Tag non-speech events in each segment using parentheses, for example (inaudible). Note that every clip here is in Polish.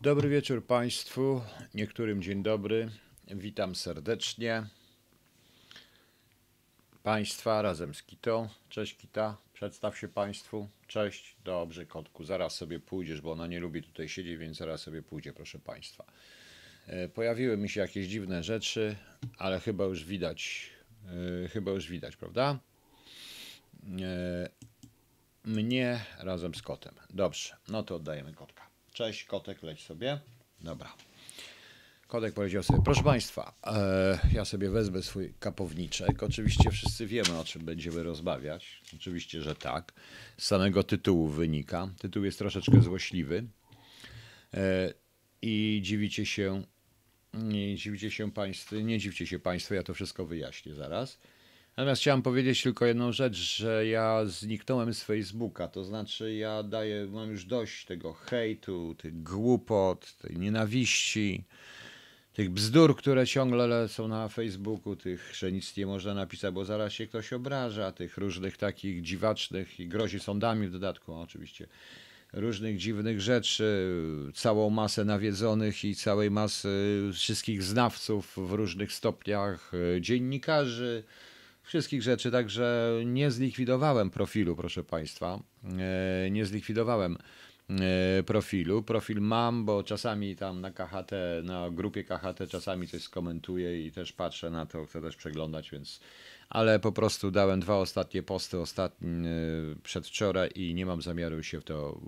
Dobry wieczór Państwu, niektórym dzień dobry. Witam serdecznie Państwa razem z Kitą. Cześć Kita, przedstaw się Państwu. Cześć, dobrze kotku, zaraz sobie pójdziesz, bo ona nie lubi tutaj siedzieć, więc zaraz sobie pójdzie, proszę Państwa. E, Pojawiły mi się jakieś dziwne rzeczy, ale chyba już widać, e, chyba już widać, prawda? E, Mnie razem z kotem. Dobrze, no to oddajemy kotka. Cześć, kotek, leć sobie. Dobra. Kotek powiedział sobie, proszę Państwa, e, ja sobie wezmę swój kapowniczek. Oczywiście wszyscy wiemy, o czym będziemy rozmawiać. Oczywiście, że tak. Z samego tytułu wynika. Tytuł jest troszeczkę złośliwy. E, I dziwicie się, nie dziwicie się Państwo, nie dziwcie się Państwo, ja to wszystko wyjaśnię zaraz. Natomiast chciałem powiedzieć tylko jedną rzecz, że ja zniknąłem z Facebooka, to znaczy ja daję, mam już dość tego hejtu, tych głupot, tej nienawiści, tych bzdur, które ciągle lecą na Facebooku, tych, że nic nie można napisać, bo zaraz się ktoś obraża, tych różnych takich dziwacznych i grozi sądami w dodatku oczywiście, różnych dziwnych rzeczy, całą masę nawiedzonych i całej masy wszystkich znawców w różnych stopniach, e, dziennikarzy, wszystkich rzeczy, także nie zlikwidowałem profilu, proszę Państwa. E, Nie zlikwidowałem e, profilu. Profil mam, bo czasami tam na KHT, na grupie KHT czasami coś skomentuję i też patrzę na to, chcę też przeglądać, więc. Ale po prostu dałem dwa ostatnie posty, ostatnie przedwczoraj i nie mam zamiaru się w to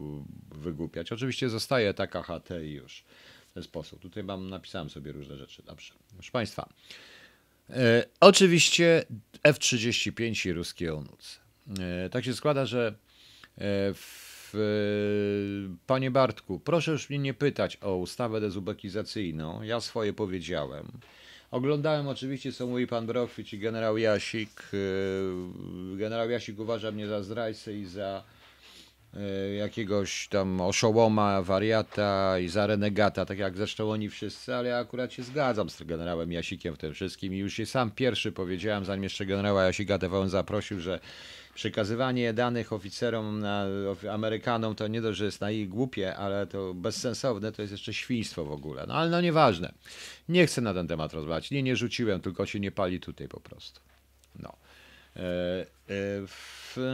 wygłupiać. Oczywiście zostaje ta KHT i już w ten sposób. Tutaj mam, napisałem sobie różne rzeczy. Dobrze. Proszę Państwa. E, oczywiście F-35 i ruskie ONUC. E, tak się składa, że e, w, panie Bartku, proszę już mnie nie pytać o ustawę dezubekizacyjną. Ja swoje powiedziałem. Oglądałem oczywiście, co mówi pan Brochwicz i generał Jasik. Generał Jasik uważa mnie za zdrajcę i za jakiegoś tam oszołoma, wariata i za renegata, tak jak zresztą oni wszyscy, ale ja akurat się zgadzam z generałem Jasikiem w tym wszystkim i już się sam pierwszy powiedziałem, zanim jeszcze generała Jasika TVN zaprosił, że przekazywanie danych oficerom, na, Amerykanom to nie dość, że jest na ich głupie, ale to bezsensowne, to jest jeszcze świństwo w ogóle. No ale no nieważne. Nie chcę na ten temat rozmawiać. Nie, nie rzuciłem, tylko się nie pali tutaj po prostu. No.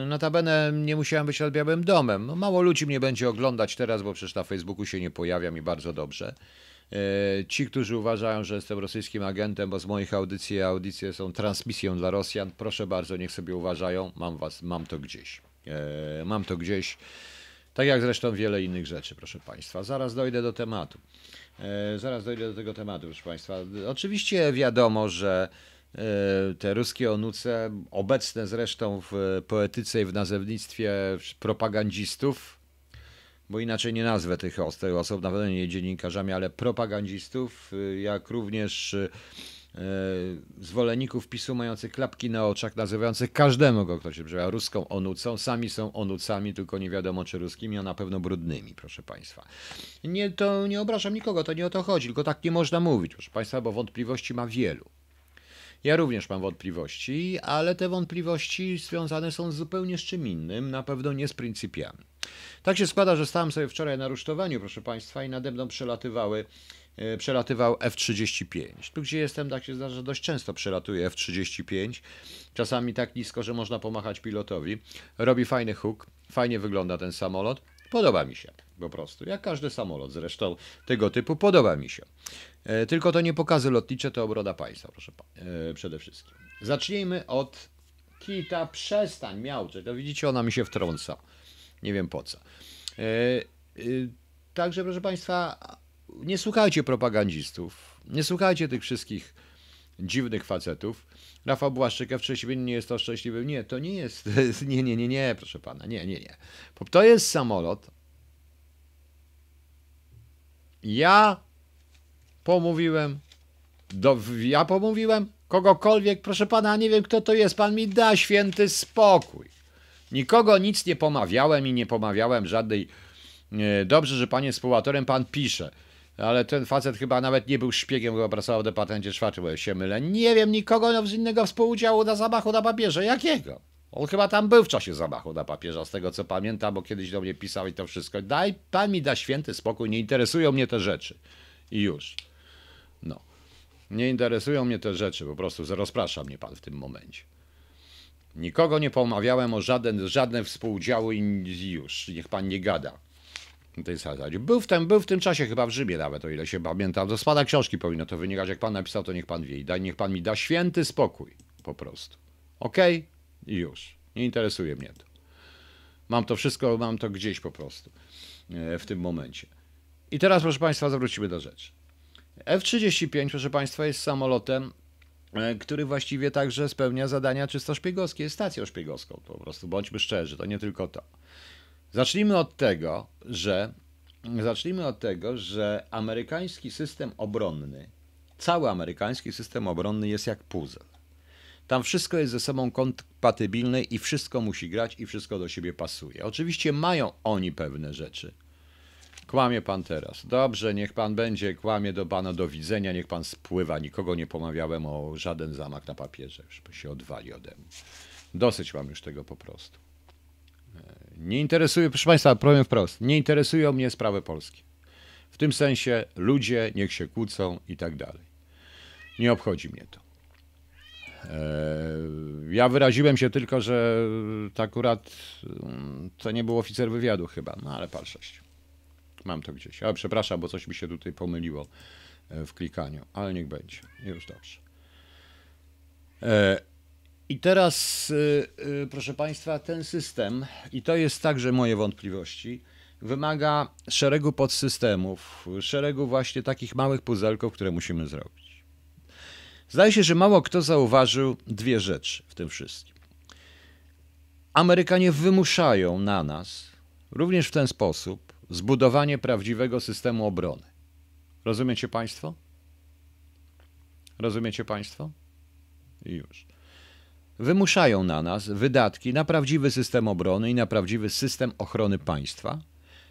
Notabene nie musiałem być nad Białym Domem. Mało ludzi mnie będzie oglądać teraz, bo przecież na Facebooku się nie pojawiam i bardzo dobrze. E, Ci, którzy uważają, że jestem rosyjskim agentem, bo z moich audycji audycje są transmisją dla Rosjan, proszę bardzo, niech sobie uważają. Mam was, mam to gdzieś. E, Mam to gdzieś. Tak jak zresztą wiele innych rzeczy, proszę Państwa. Zaraz dojdę do tematu. E, Zaraz dojdę do tego tematu, proszę Państwa. Oczywiście wiadomo, że te ruskie onuce, obecne zresztą w poetyce i w nazewnictwie propagandzistów, bo inaczej nie nazwę tych os- tych osób, na pewno nie dziennikarzami, ale propagandzistów, y, jak również e, zwolenników PiSu mających klapki na oczach, nazywających każdemu go, kto się nazywa ruską onucą. Sami są onucami, tylko nie wiadomo czy ruskimi, a na pewno brudnymi, proszę Państwa. Nie, to nie obrażam nikogo, to nie o to chodzi, tylko tak nie można mówić, proszę Państwa, bo wątpliwości ma wielu. Ja również mam wątpliwości, ale te wątpliwości związane są zupełnie z czym innym, na pewno nie z pryncypiami. Tak się składa, że stałem sobie wczoraj na rusztowaniu, proszę Państwa, i nade mną przelatywały, e, przelatywał F-35. Tu, gdzie jestem, tak się zdarza, że dość często przelatuje F-35. Czasami tak nisko, że można pomachać pilotowi. Robi fajny huk, fajnie wygląda ten samolot. Podoba mi się po prostu. Jak każdy samolot zresztą tego typu, podoba mi się. E, Tylko to nie pokazy lotnicze, to obroda państwa, proszę e, przede wszystkim. Zacznijmy od Kita, przestań miauczeć. To widzicie, ona mi się wtrąca. Nie wiem po co. E, Także, proszę Państwa, nie słuchajcie propagandzistów, nie słuchajcie tych wszystkich dziwnych facetów. Rafał Błaszczyk F-35 nie jest to szczęśliwy. Nie, to nie jest. (laughs) Nie, nie, nie, nie, proszę pana. Nie, nie, nie. To jest samolot. Ja pomówiłem. Do, ja pomówiłem kogokolwiek, proszę pana, nie wiem kto to jest. Pan mi da święty spokój. Nikogo nic nie pomawiałem i nie pomawiałem żadnej. e, Dobrze, że panie współautorem pan pisze. Ale ten facet chyba nawet nie był szpiegiem, chyba pracował w Departamencie Czwartym, bo się mylę. Nie wiem nikogo z innego współudziału na zamachu na papierze. Jakiego? On chyba tam był w czasie zamachu na papieża, z tego co pamiętam, bo kiedyś do mnie pisał i to wszystko. Daj, pan mi da święty spokój, nie interesują mnie te rzeczy. I już. No. Nie interesują mnie te rzeczy, po prostu rozprasza mnie pan w tym momencie. Nikogo nie pomawiałem o żaden, żadne współdziały i już. Niech pan nie gada. Tej zasadzie. Był w, tym, był w tym czasie chyba w Rzymie nawet, o ile się pamiętam. To spada książki powinno to wynikać. Jak pan napisał, to niech pan wie. I daj, niech pan mi da święty spokój. Po prostu. Okej? Okay? I już. Nie interesuje mnie to. Mam to wszystko, mam to gdzieś po prostu e, w tym momencie. I teraz, proszę Państwa, zawrócimy do rzeczy. F-35, proszę Państwa, jest samolotem, e, który właściwie także spełnia zadania czysto szpiegowskie, jest stacją szpiegowską. Po prostu bądźmy szczerzy, to nie tylko to. Zacznijmy od tego, że zacznijmy od tego, że amerykański system obronny, cały amerykański system obronny jest jak puzzle. Tam wszystko jest ze sobą kompatybilne i wszystko musi grać i wszystko do siebie pasuje. Oczywiście mają oni pewne rzeczy. Kłamie pan teraz. Dobrze, niech pan będzie, kłamie do pana do widzenia, niech pan spływa. Nikogo nie pomawiałem o żaden zamach na papierze. Już się odwali ode mnie. Dosyć mam już tego po prostu. E, nie interesuje, proszę państwa, powiem wprost, nie interesują mnie sprawy polskie. W tym sensie ludzie niech się kłócą i tak dalej. Nie obchodzi mnie to. E, ja wyraziłem się tylko, że to akurat mm, to nie był oficer wywiadu chyba, no ale pal 6. Mam to gdzieś. Ale przepraszam, bo coś mi się tutaj pomyliło e, w klikaniu, ale niech będzie. Już dobrze. E, I teraz, proszę Państwa, ten system, i to jest także moje wątpliwości, wymaga szeregu podsystemów, szeregu właśnie takich małych puzelków, które musimy zrobić. Zdaje się, że mało kto zauważył dwie rzeczy w tym wszystkim. Amerykanie wymuszają na nas, również w ten sposób, zbudowanie prawdziwego systemu obrony. Rozumiecie Państwo? Rozumiecie Państwo? I już. Wymuszają na nas wydatki na prawdziwy system obrony i na prawdziwy system ochrony państwa,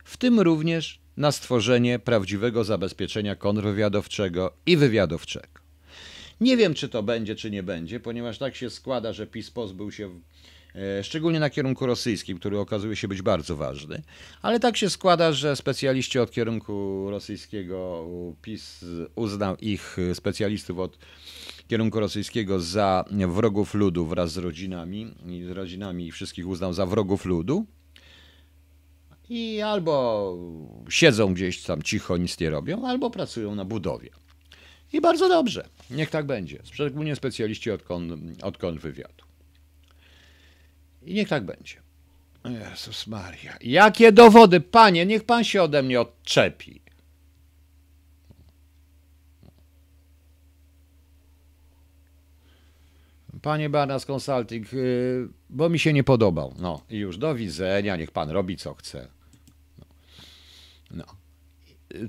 w tym również na stworzenie prawdziwego zabezpieczenia kontrwywiadowczego i wywiadowczego. Nie wiem, czy to będzie, czy nie będzie, ponieważ tak się składa, że PiS pozbył się e, szczególnie na kierunku rosyjskim, który okazuje się być bardzo ważny. Ale tak się składa, że specjaliści od kierunku rosyjskiego, PiS uznał ich specjalistów od kierunku rosyjskiego za wrogów ludu wraz z rodzinami i z rodzinami wszystkich uznał za wrogów ludu. I albo siedzą gdzieś tam cicho, nic nie robią, albo pracują na budowie. I bardzo dobrze, niech tak będzie. Szczególnie specjaliści od, kon, od kontrwywiadu. I niech tak będzie. Jezus Maria. Jakie dowody, panie, niech pan się ode mnie odczepi. Panie Barnas Consulting, y, bo mi się nie podobał. No i już do widzenia, niech pan robi co chce. No. no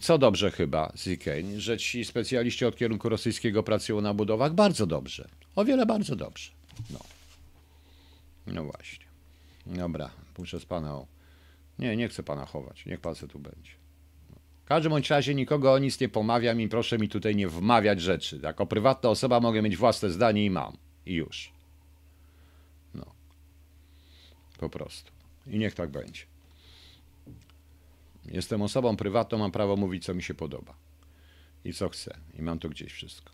co dobrze chyba, Zikeń, że ci specjaliści od kierunku rosyjskiego pracują na budowach? Bardzo dobrze. O wiele bardzo dobrze. No, no właśnie. Dobra, muszę z pana o... Nie, nie chcę pana chować. Niech pan se tu będzie. W każdym bądź razie nikogo o nic nie pomawiam i proszę mi tutaj nie wmawiać rzeczy. Jako prywatna osoba mogę mieć własne zdanie i mam. I już. No. Po prostu. I niech tak będzie. Jestem osobą prywatną, mam prawo mówić, co mi się podoba i co chcę. I mam to gdzieś wszystko.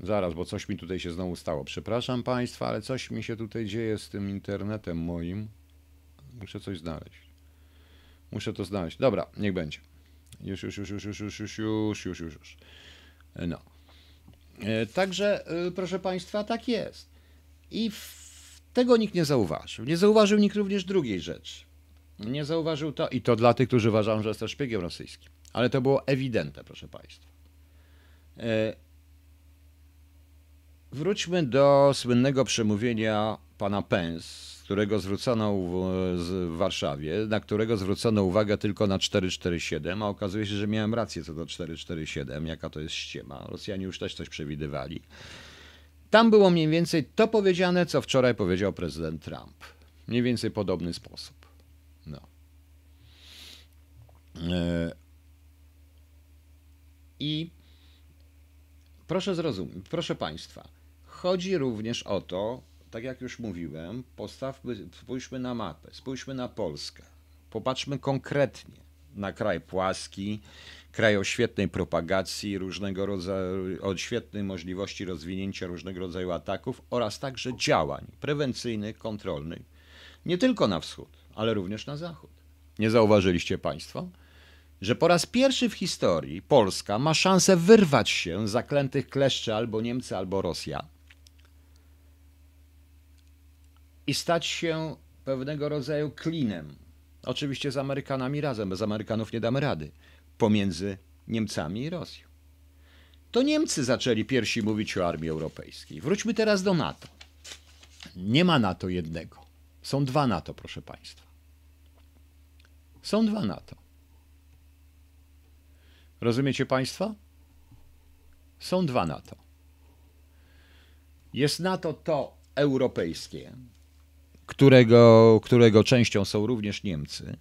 Zaraz, bo coś mi tutaj się znowu stało. Przepraszam Państwa, ale coś mi się tutaj dzieje z tym internetem moim. Muszę coś znaleźć. Muszę to znaleźć. Dobra, niech będzie. Już, już, już, już, już, już, już, już, już, już, już. No. E, także, e, proszę Państwa, tak jest. I tego nikt nie zauważył. Nie zauważył nikt również drugiej rzeczy nie zauważył to i to dla tych, którzy uważają, że jest szpiegiem rosyjskim. Ale to było ewidentne, proszę Państwa. E, wróćmy do słynnego przemówienia pana Pence, którego zwrócono w Warszawie, na którego zwrócono uwagę tylko na 447, a okazuje się, że miałem rację co do 447, jaka to jest ściema. Rosjanie już też coś przewidywali. Tam było mniej więcej to powiedziane, co wczoraj powiedział prezydent Trump. Mniej więcej podobny sposób. I proszę zrozumieć, proszę Państwa, chodzi również o to, tak jak już mówiłem, postawmy, spójrzmy na mapę, spójrzmy na Polskę. Popatrzmy konkretnie na kraj płaski, kraj o świetnej propagacji, różnego rodzaju, o świetnej możliwości rozwinięcia różnego rodzaju ataków oraz także działań prewencyjnych, kontrolnych, nie tylko na wschód, ale również na zachód. Nie zauważyliście Państwo, że po raz pierwszy w historii Polska ma szansę wyrwać się z zaklętych kleszczy albo Niemcy, albo Rosja i stać się pewnego rodzaju klinem. Oczywiście z Amerykanami razem, bez Amerykanów nie damy rady. Pomiędzy Niemcami i Rosją. To Niemcy zaczęli pierwsi mówić o armii europejskiej. Wróćmy teraz do NATO. Nie ma NATO jednego. Są dwa NATO, proszę Państwa. Są dwa NATO. Rozumiecie Państwo? Są dwa NATO. Jest NATO to europejskie, którego, którego częścią są również Niemcy.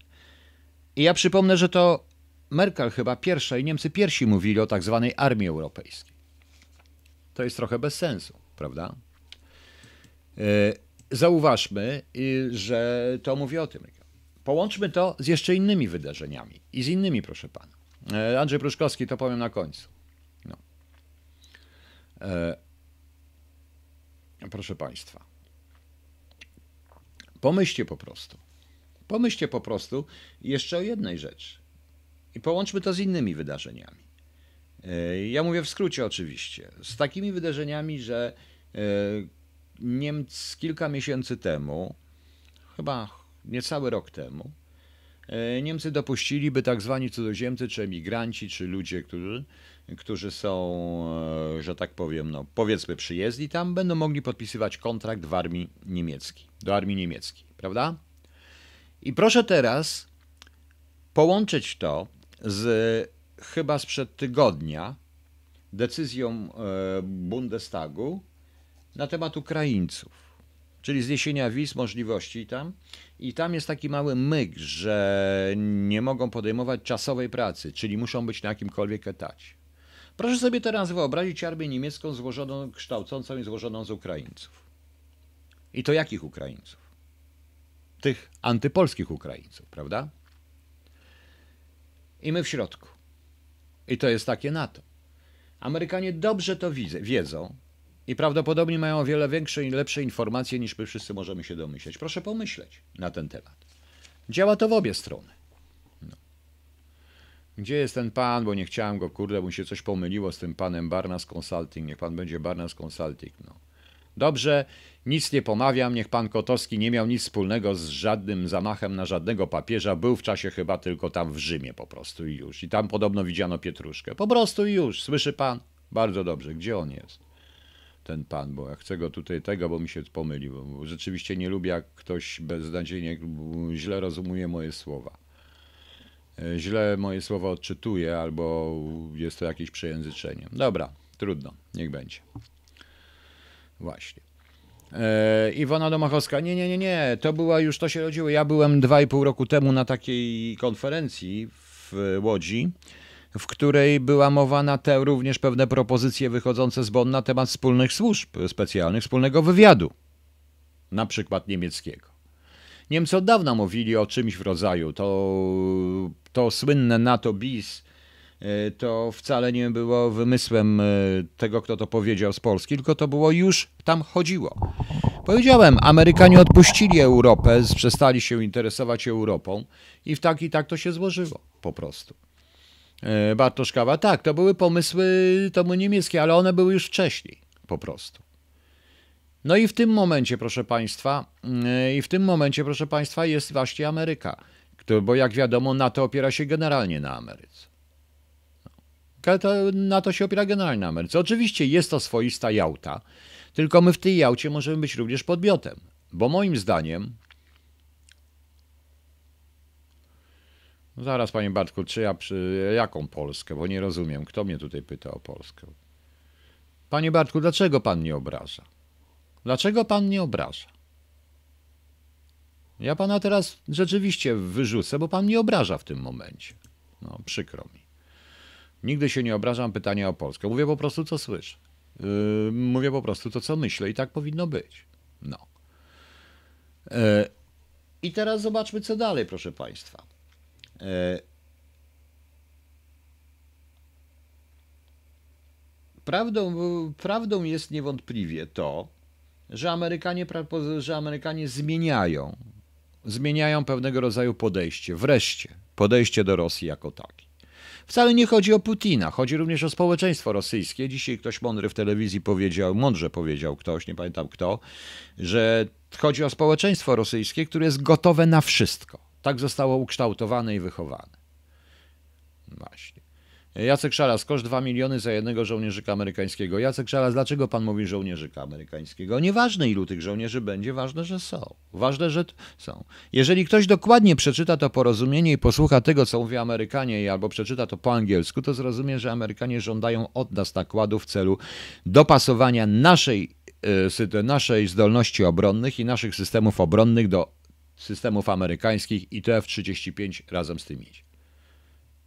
I ja przypomnę, że to Merkel chyba pierwsza i Niemcy pierwsi mówili o tak zwanej armii europejskiej. To jest trochę bez sensu, prawda? E, zauważmy, że to mówię o tym. Połączmy to z jeszcze innymi wydarzeniami i z innymi, proszę pana. E, Andrzej Pruszkowski, to powiem na końcu. No. E, proszę państwa. Pomyślcie po prostu. Pomyślcie po prostu jeszcze o jednej rzeczy. I połączmy to z innymi wydarzeniami. E, ja mówię w skrócie oczywiście. Z takimi wydarzeniami, że Niemcy kilka miesięcy temu, chyba niecały rok temu, Niemcy dopuścili, by tak zwani cudzoziemcy, czy emigranci, czy ludzie, którzy, którzy są, że tak powiem, no, powiedzmy przyjezdni tam, będą mogli podpisywać kontrakt w armii niemieckiej, do armii niemieckiej, prawda? I proszę teraz połączyć to z chyba sprzed tygodnia decyzją e, Bundestagu na temat Ukraińców, czyli zniesienia wiz, możliwości tam. I tam jest taki mały myk, że nie mogą podejmować czasowej pracy, czyli muszą być na jakimkolwiek etacie. Proszę sobie teraz wyobrazić armię niemiecką złożoną, kształcącą i złożoną z Ukraińców. I to jakich Ukraińców? Tych antypolskich Ukraińców, prawda? I my w środku. I to jest takie NATO. Amerykanie dobrze to wiedzą i prawdopodobnie mają o wiele większe i lepsze informacje niż my wszyscy możemy się domyśleć. Proszę pomyśleć na ten temat. Działa to w obie strony. No. Gdzie jest ten pan, bo nie chciałem go, kurde, bo mi się coś pomyliło z tym panem Barnas Consulting. Niech pan będzie Barnas Consulting. No. Dobrze, nic nie pomawiam, niech pan Kotowski nie miał nic wspólnego z żadnym zamachem na żadnego papieża, był w czasie chyba tylko tam w Rzymie po prostu i już. I tam podobno widziano Pietruszkę. Po prostu i już, słyszy pan? Bardzo dobrze, gdzie on jest? Ten pan, bo ja chcę go tutaj tego, bo mi się pomylił. Rzeczywiście nie lubię, jak ktoś beznadziejnie źle rozumuje moje słowa. E, źle moje słowa odczytuje, albo jest to jakieś przejęzyczenie. Dobra, trudno, niech będzie. Właśnie. E, Iwona Domachowska, nie, nie, nie, nie, to była już, to się rodziło. Ja byłem dwa i pół roku temu na takiej konferencji w Łodzi, w której była mowa na te również pewne propozycje wychodzące z Bonn na temat wspólnych służb specjalnych, wspólnego wywiadu, na przykład niemieckiego. Niemcy od dawna mówili o czymś w rodzaju, to, to słynne NATO BIS, E, to wcale nie było wymysłem e, tego, kto to powiedział z Polski, tylko to było już tam chodziło. Powiedziałem, Amerykanie odpuścili Europę, przestali się interesować Europą i w tak i tak to się złożyło po prostu. E, Bartoszkawa, tak, to były pomysły, to były niemieckie, ale one były już wcześniej po prostu. No i w tym momencie, proszę Państwa, i w tym momencie, proszę Państwa, jest właśnie Ameryka, bo jak wiadomo, NATO opiera się generalnie na Ameryce to, na to się opiera generalna Ameryce. Oczywiście jest to swoista jałta, tylko my w tej jałcie możemy być również podmiotem, bo moim zdaniem Zaraz, panie Bartku, czy ja przy... jaką Polskę? Bo nie rozumiem, kto mnie tutaj pyta o Polskę. Panie Bartku, dlaczego pan nie obraża? Dlaczego pan nie obraża? Ja pana teraz rzeczywiście wyrzucę, bo pan mnie obraża w tym momencie. No, przykro mi. Nigdy się nie obrażam pytania o Polskę. Mówię po prostu, co słyszę. Yy, mówię po prostu to, co myślę i tak powinno być. No. E, I teraz zobaczmy, co dalej, proszę Państwa. E, Prawdą, prawdą jest niewątpliwie to, że Amerykanie, że Amerykanie zmieniają, zmieniają pewnego rodzaju podejście, wreszcie podejście do Rosji jako taki. Wcale nie chodzi o Putina, chodzi również o społeczeństwo rosyjskie. Dzisiaj ktoś mądry w telewizji powiedział, mądrze powiedział ktoś, nie pamiętam kto, że chodzi o społeczeństwo rosyjskie, które jest gotowe na wszystko. Tak zostało ukształtowane i wychowane. Właśnie. Jacek Szaras, koszt 2 miliony za jednego żołnierzyka amerykańskiego. Jacek Szaras, dlaczego pan mówi żołnierzyka amerykańskiego? Nieważne ilu tych żołnierzy będzie, ważne, że są. Ważne, że są. Jeżeli ktoś dokładnie przeczyta to porozumienie i posłucha tego, co mówią Amerykanie, albo przeczyta to po angielsku, to zrozumie, że Amerykanie żądają od nas nakładu w celu dopasowania naszej, e, naszej zdolności obronnych i naszych systemów obronnych do systemów amerykańskich i to F-35 razem z tym idzie.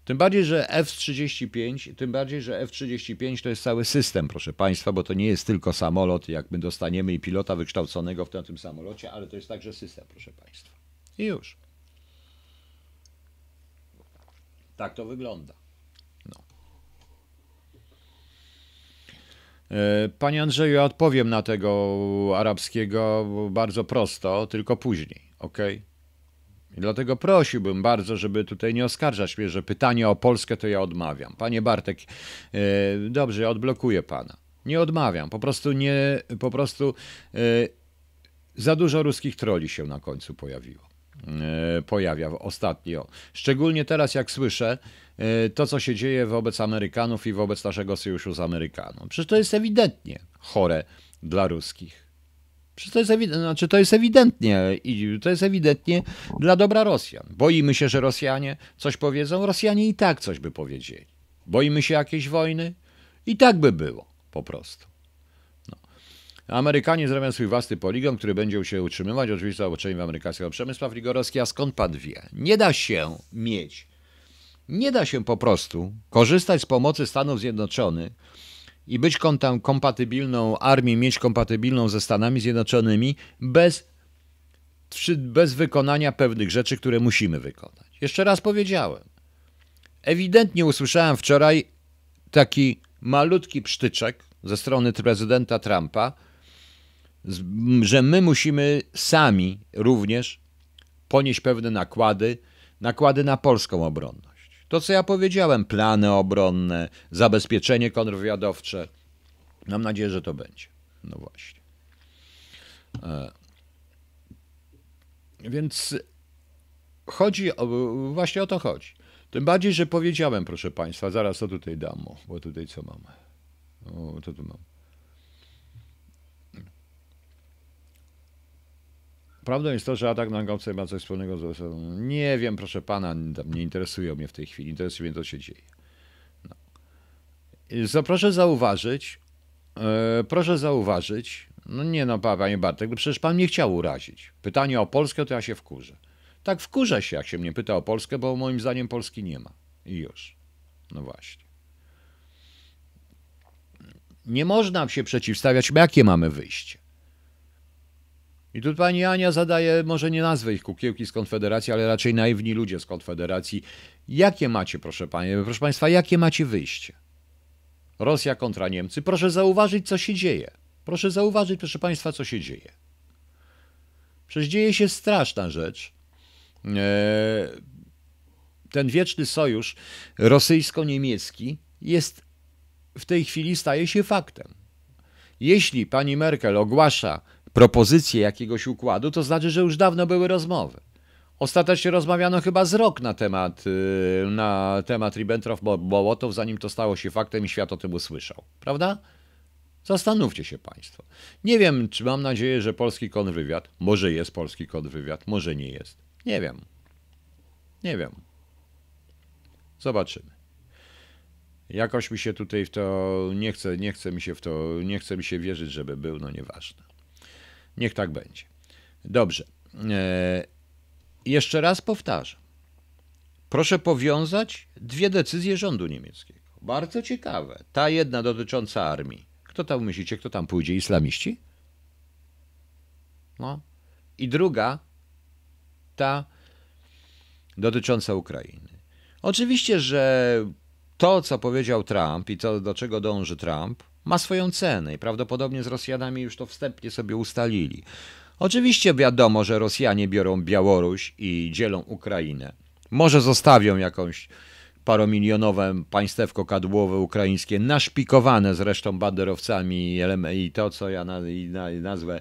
Tym bardziej, że F-35, tym bardziej, że F-35 to jest cały system, proszę Państwa, bo to nie jest tylko samolot, jak my dostaniemy i pilota wykształconego w tym, tym samolocie, ale to jest także system, proszę Państwa. I już. Tak to wygląda. No. E, panie Andrzeju, ja odpowiem na tego arabskiego bardzo prosto, tylko później, ok? I dlatego prosiłbym bardzo, żeby tutaj nie oskarżać mnie, że pytanie o Polskę to ja odmawiam. Panie Bartek, e, dobrze, ja odblokuję pana. Nie odmawiam, po prostu nie, po prostu e, za dużo ruskich troli się na końcu pojawiło. E, pojawia ostatnio. Szczególnie teraz, jak słyszę to, co się dzieje wobec Amerykanów i wobec naszego sojuszu z Amerykanów. Przecież to jest ewidentnie chore dla ruskich. Przecież to jest, ewidentnie, znaczy to jest ewidentnie to jest ewidentnie dla dobra Rosjan. Boimy się, że Rosjanie coś powiedzą, Rosjanie i tak coś by powiedzieli. Boimy się jakiejś wojny? I tak by było, po prostu. No. Amerykanie zrobią swój własny poligon, który będzie się utrzymywać, oczywiście za amerykańskiego przemysłu Frigorowski, a skąd pan wie? Nie da się mieć, nie da się po prostu korzystać z pomocy Stanów Zjednoczonych i być kompatybilną armię, mieć kompatybilną ze Stanami Zjednoczonymi bez, bez wykonania pewnych rzeczy, które musimy wykonać. Jeszcze raz powiedziałem. Ewidentnie usłyszałem wczoraj taki malutki psztyczek ze strony prezydenta Trumpa, że my musimy sami również ponieść pewne nakłady, nakłady na polską obronność. To, co ja powiedziałem, plany obronne, zabezpieczenie kontrwywiadowcze. Mam nadzieję, że to będzie. No właśnie. E, więc chodzi, o, właśnie o to chodzi. Tym bardziej, że powiedziałem, proszę Państwa, zaraz to tutaj dam, bo tutaj co mamy? O, to tu mam. Prawdą jest to, że atak na Gauce ma coś wspólnego z. Nie wiem, proszę pana, nie interesuje mnie w tej chwili. Interesuje mnie, co się dzieje. No. So, proszę zauważyć, e, proszę zauważyć, no nie no, panie Bartek, przecież pan mnie chciał urazić. Pytanie o Polskę, to ja się wkurzę. Tak wkurzę się, jak się mnie pyta o Polskę, bo moim zdaniem Polski nie ma. I już. No właśnie. Nie można się przeciwstawiać, jakie mamy wyjście. I tu pani Ania zadaje, może nie nazwę ich kukiełki z Konfederacji, ale raczej naiwni ludzie z Konfederacji. Jakie macie, proszę, panie, proszę Państwa, jakie macie wyjście? Rosja kontra Niemcy. Proszę zauważyć, co się dzieje. Proszę zauważyć, proszę Państwa, co się dzieje. Przecież dzieje się straszna rzecz. E, ten wieczny sojusz rosyjsko-niemiecki jest w tej chwili staje się faktem. Jeśli pani Merkel ogłasza propozycję jakiegoś układu, to znaczy, że już dawno były rozmowy. Ostatecznie rozmawiano chyba z rok na temat, y, na temat Ribbentrop-Mołotow, zanim to stało się faktem i świat o tym usłyszał. Prawda? Zastanówcie się Państwo. Nie wiem, czy mam nadzieję, że polski kontrwywiad, może jest polski kontrwywiad, może nie jest. Nie wiem. Nie wiem. Zobaczymy. Jakoś mi się tutaj w to nie chce, nie chce mi się w to, nie chce mi się wierzyć, żeby był, no nieważne. Niech tak będzie. Dobrze. E, jeszcze raz powtarzam. Proszę powiązać dwie decyzje rządu niemieckiego. Bardzo ciekawe. Ta jedna dotycząca armii. Kto tam myślicie, kto tam pójdzie? Islamiści? No. I druga, ta dotycząca Ukrainy. Oczywiście, że to, co powiedział Trump i to, do czego dąży Trump, ma swoją cenę i prawdopodobnie z Rosjanami już to wstępnie sobie ustalili. Oczywiście wiadomo, że Rosjanie biorą Białoruś i dzielą Ukrainę. Może zostawią jakąś paromilionowe państewko kadłowe ukraińskie, naszpikowane zresztą banderowcami i to, co ja nazwę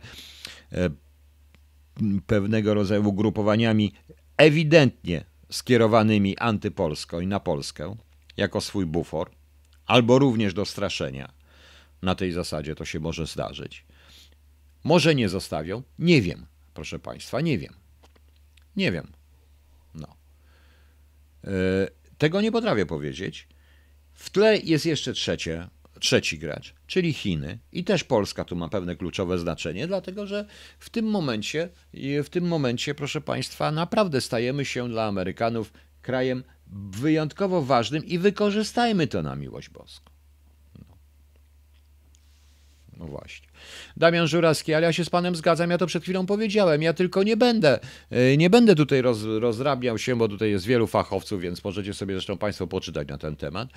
e, pewnego rodzaju ugrupowaniami ewidentnie skierowanymi antypolsko i na Polskę, jako swój bufor, albo również do straszenia. Na tej zasadzie to się może zdarzyć. Może nie zostawią, nie wiem, proszę Państwa, nie wiem. Nie wiem. No. Yy, tego nie potrafię powiedzieć. W tle jest jeszcze trzecie, trzeci gracz, czyli Chiny. I też Polska tu ma pewne kluczowe znaczenie, dlatego że w tym momencie, w tym momencie, proszę Państwa, naprawdę stajemy się dla Amerykanów krajem wyjątkowo ważnym i wykorzystajmy to na miłość boską. No, właśnie. Damian Żurawski, ale ja się z panem zgadzam, ja to przed chwilą powiedziałem, ja tylko nie będę, e, nie będę tutaj roz, rozrabiał się, bo tutaj jest wielu fachowców, więc możecie sobie zresztą państwo poczytać na ten temat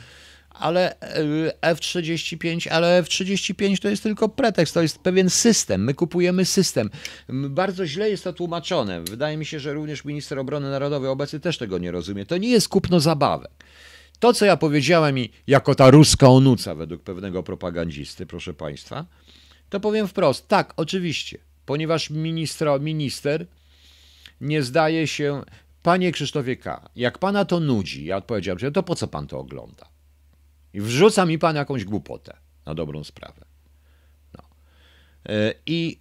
ale e, F-35, ale F-35 to jest tylko pretekst, to jest pewien system. My kupujemy system. Bardzo źle jest to tłumaczone. Wydaje mi się, że również minister obrony narodowej obecny też tego nie rozumie. To nie jest kupno zabawek. To, co ja powiedziałem i jako ta ruska onuca według pewnego propagandzisty, proszę Państwa, to powiem wprost, tak, oczywiście, ponieważ ministro, minister nie zdaje się, panie Krzysztofie K., jak pana to nudzi, ja odpowiedziałem, to po co pan to ogląda? I wrzuca mi pan jakąś głupotę na dobrą sprawę. No. E, I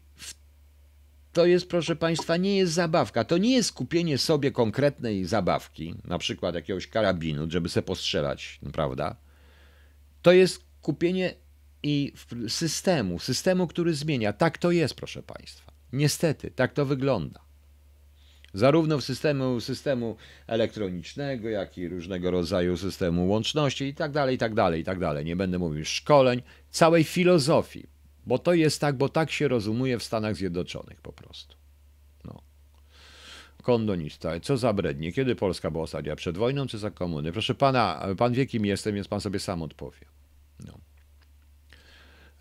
to jest, proszę Państwa, nie jest zabawka. To nie jest kupienie sobie konkretnej zabawki, na przykład jakiegoś karabinu, żeby se postrzelać, prawda? To jest kupienie i systemu, systemu, który zmienia. Tak to jest, proszę Państwa. Niestety, tak to wygląda zarówno w systemu, systemu elektronicznego, jak i różnego rodzaju systemu łączności i tak dalej, i tak dalej, i tak dalej. Nie będę mówił szkoleń, całej filozofii, bo to jest tak, bo tak się rozumuje w Stanach Zjednoczonych po prostu. No. Kondonista, co za brednie, kiedy Polska była ostatnia, przed wojną czy za komuny? Proszę pana, pan wie kim jestem, więc pan sobie sam odpowie. No.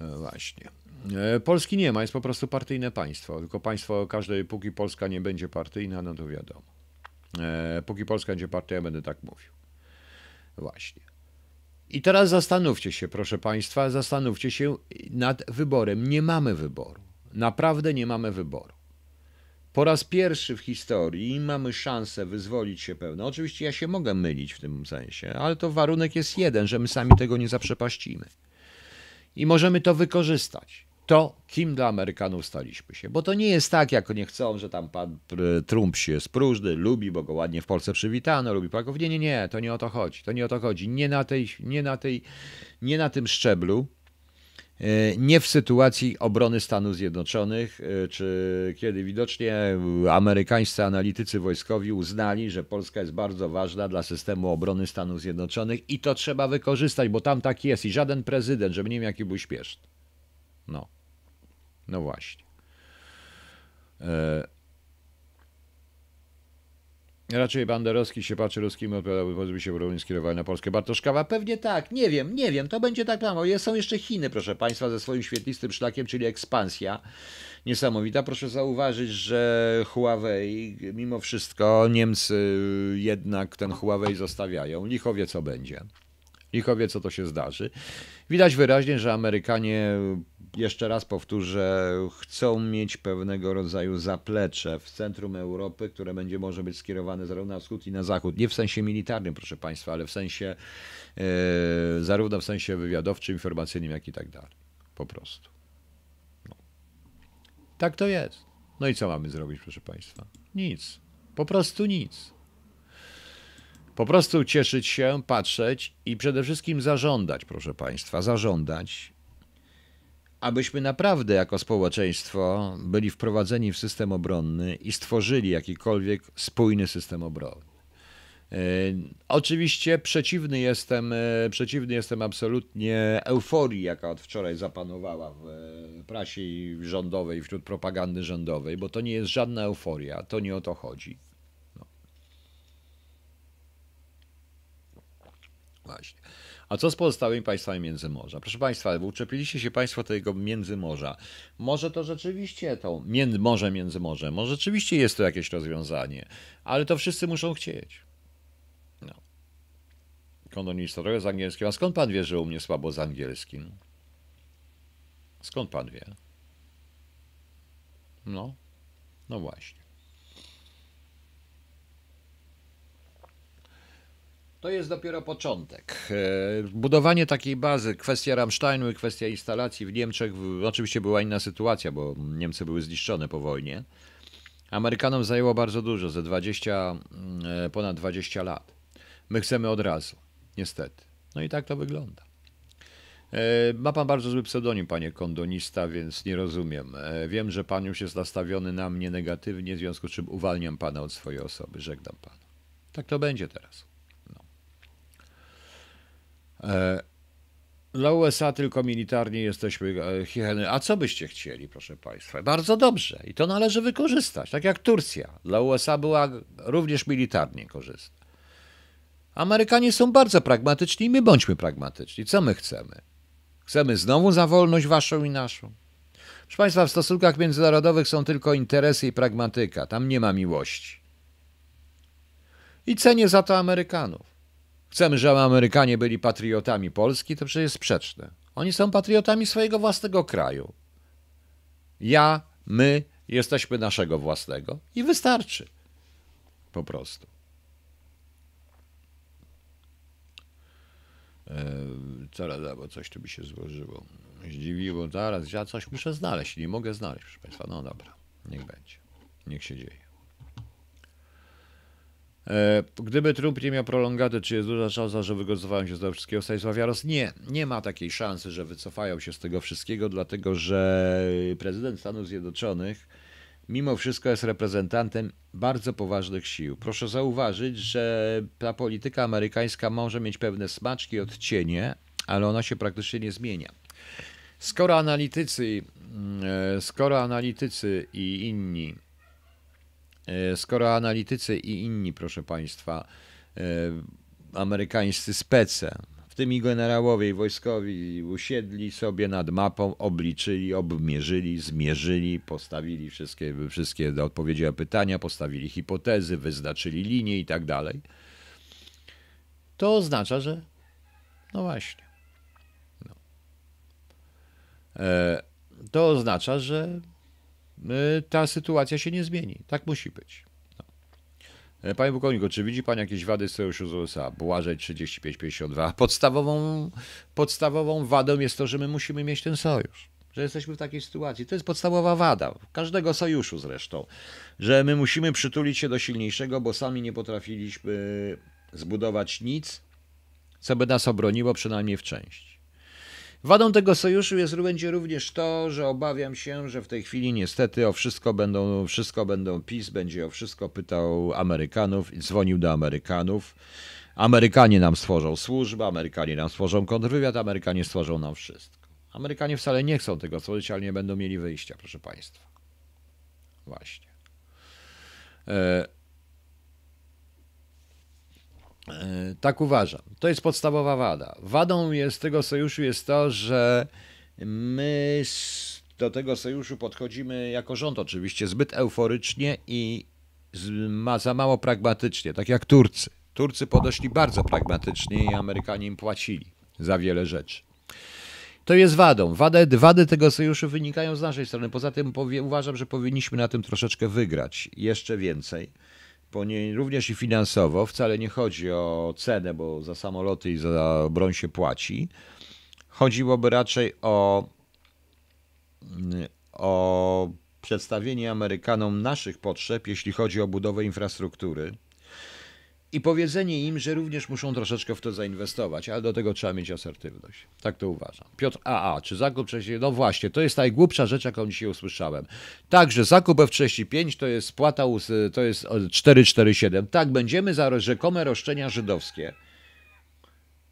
E, właśnie. E, Polski nie ma, jest po prostu partyjne państwo. Tylko państwo, każdej, póki Polska nie będzie partyjna, no to wiadomo. E, póki Polska będzie partyjna, będę tak mówił. Właśnie. I teraz zastanówcie się, proszę Państwa, zastanówcie się nad wyborem. Nie mamy wyboru. Naprawdę nie mamy wyboru. Po raz pierwszy w historii mamy szansę wyzwolić się pełno. Oczywiście ja się mogę mylić w tym sensie, ale to warunek jest jeden, że my sami tego nie zaprzepaścimy. I możemy to wykorzystać to, kim dla Amerykanów staliśmy się. Bo to nie jest tak, jak nie chcą, że tam pan Trump się spróżny, lubi, bo go ładnie w Polsce przywitano, lubi Polaków. Nie, nie, nie, to nie o to chodzi. To nie o to chodzi. Nie na, tej, nie na, tej, nie na tym szczeblu, e, nie w sytuacji obrony Stanów Zjednoczonych, e, czy kiedy widocznie amerykańscy analitycy wojskowi uznali, że Polska jest bardzo ważna dla systemu obrony Stanów Zjednoczonych i to trzeba wykorzystać, bo tam tak jest i żaden prezydent, żeby nie wiem jaki był śpieszny. No. No właśnie. E... Raczej Banderowski się patrzy ruskimi odpowiadałby, się broni skierowali na Polskę. Bartoszkawa? Pewnie tak, nie wiem, nie wiem, to będzie tak samo. Są jeszcze Chiny, proszę Państwa, ze swoim świetlistym szlakiem, czyli ekspansja niesamowita. Proszę zauważyć, że Huawei, mimo wszystko Niemcy jednak ten Huawei zostawiają. Licho wie, co będzie. Licho wie, co to się zdarzy. Widać wyraźnie, że Amerykanie jeszcze raz powtórzę, chcą mieć pewnego rodzaju zaplecze w centrum Europy, które będzie może być skierowane zarówno na wschód i na zachód. Nie w sensie militarnym, proszę Państwa, ale w sensie e, zarówno w sensie wywiadowczym, informacyjnym, jak i tak dalej. Po prostu. No. Tak to jest. No i co mamy zrobić, proszę Państwa? Nic. Po prostu nic. Po prostu cieszyć się, patrzeć i przede wszystkim zażądać, proszę Państwa, zażądać abyśmy naprawdę jako społeczeństwo byli wprowadzeni w system obronny i stworzyli jakikolwiek spójny system obronny. E, oczywiście przeciwny jestem, e, przeciwny jestem absolutnie euforii, jaka od wczoraj zapanowała w prasie i rządowej, wśród propagandy rządowej, bo to nie jest żadna euforia, to nie o to chodzi. No. Właśnie. A co z pozostałymi państwami Międzymorza? Proszę Państwa, uczepiliście się Państwo tego Międzymorza. Może to rzeczywiście to między, Morze Międzymorze, może rzeczywiście jest to jakieś rozwiązanie, ale to wszyscy muszą chcieć. No. Kondonista trochę z angielskim. A skąd Pan wie, że u mnie słabo z angielskim? Skąd Pan wie? No, no właśnie. To jest dopiero początek. E, budowanie takiej bazy, kwestia Rammsteinu i kwestia instalacji w Niemczech, oczywiście była inna sytuacja, bo Niemcy były zniszczone po wojnie. Amerykanom zajęło bardzo dużo, ze 20, e, ponad 20 lat. My chcemy od razu, niestety. No i tak to wygląda. E, ma pan bardzo zły pseudonim, panie kondonista, więc nie rozumiem. Wiem, że pan już jest nastawiony na mnie negatywnie, w związku z czym uwalniam pana od swojej osoby. Żegnam pana. Tak to będzie teraz. E, dla USA tylko militarnie jesteśmy chicheny. A co byście chcieli, proszę Państwa? Bardzo dobrze i to należy wykorzystać, tak jak Turcja. Dla USA była również militarnie korzystna. Amerykanie są bardzo pragmatyczni i my bądźmy pragmatyczni. Co my chcemy? Chcemy znowu za wolność waszą i naszą? Proszę Państwa, w stosunkach międzynarodowych są tylko interesy i pragmatyka. Tam nie ma miłości. I cenię za to Amerykanów. Chcemy, żeby Amerykanie byli patriotami Polski, to przecież jest sprzeczne. Oni są patriotami swojego własnego kraju. Ja, my jesteśmy naszego własnego i wystarczy. Po prostu. Zaraz, bo coś tu mi się złożyło. Zdziwiło, zaraz, ja coś muszę znaleźć. Nie mogę znaleźć, proszę Państwa. No dobra, niech będzie. Niech się dzieje. E, gdyby Trump nie miał prolongaty, czy jest duża szansa, że wycofają się z tego wszystkiego Stanisław Jaros? Nie, nie ma takiej szansy, że wycofają się z tego wszystkiego, dlatego że prezydent Stanów Zjednoczonych mimo wszystko jest reprezentantem bardzo poważnych sił. Proszę zauważyć, że ta polityka amerykańska może mieć pewne smaczki, odcienie, ale ona się praktycznie nie zmienia. Skoro analitycy, mm, e, skoro analitycy i inni skoro analitycy i inni, proszę Państwa, e, amerykańscy spece, w tym i generałowie i wojskowi, usiedli sobie nad mapą, obliczyli, obmierzyli, zmierzyli, postawili wszystkie, wszystkie odpowiedzi na pytania, postawili hipotezy, wyznaczyli linie i tak dalej, to oznacza, że no właśnie. No. E, to oznacza, że ta sytuacja się nie zmieni. Tak musi być. No. Panie pułkowniku, czy widzi Pan jakieś wady sojuszu z USA? Błażej 35-52. Podstawową, podstawową wadą jest to, że my musimy mieć ten sojusz. Że jesteśmy w takiej sytuacji. To jest podstawowa wada. Każdego sojuszu zresztą. Że my musimy przytulić się do silniejszego, bo sami nie potrafiliśmy zbudować nic, co by nas obroniło przynajmniej w części. Wadą tego sojuszu jest, będzie również to, że obawiam się, że w tej chwili niestety o wszystko będą, wszystko będą PiS, będzie o wszystko pytał Amerykanów i dzwonił do Amerykanów. Amerykanie nam stworzą służbę, Amerykanie nam stworzą kontrwywiad, Amerykanie stworzą nam wszystko. Amerykanie wcale nie chcą tego stworzyć, ale nie będą mieli wyjścia, proszę Państwa. Właśnie. E tak uważam. To jest podstawowa wada. Wadą jest tego sojuszu jest to, że my do tego sojuszu podchodzimy jako rząd oczywiście zbyt euforycznie i za mało pragmatycznie, tak jak Turcy. Turcy podeszli bardzo pragmatycznie i Amerykanie im płacili za wiele rzeczy. To jest wadą. Wady, wady tego sojuszu wynikają z naszej strony. Poza tym powie, uważam, że powinniśmy na tym troszeczkę wygrać. Jeszcze więcej również i finansowo. Wcale nie chodzi o cenę, bo za samoloty i za broń się płaci. Chodziłoby raczej o, o przedstawienie Amerykanom naszych potrzeb, jeśli chodzi o budowę infrastruktury i powiedzenie im, że również muszą troszeczkę w to zainwestować, ale do tego trzeba mieć asertywność. Tak to uważam. Piotr AA, czy zakup wcześniej? No właśnie, to jest najgłupsza rzecz, jaką dzisiaj usłyszałem. Także zakup F-35 to jest spłata, to jest 447. Tak, będziemy za rzekome roszczenia żydowskie.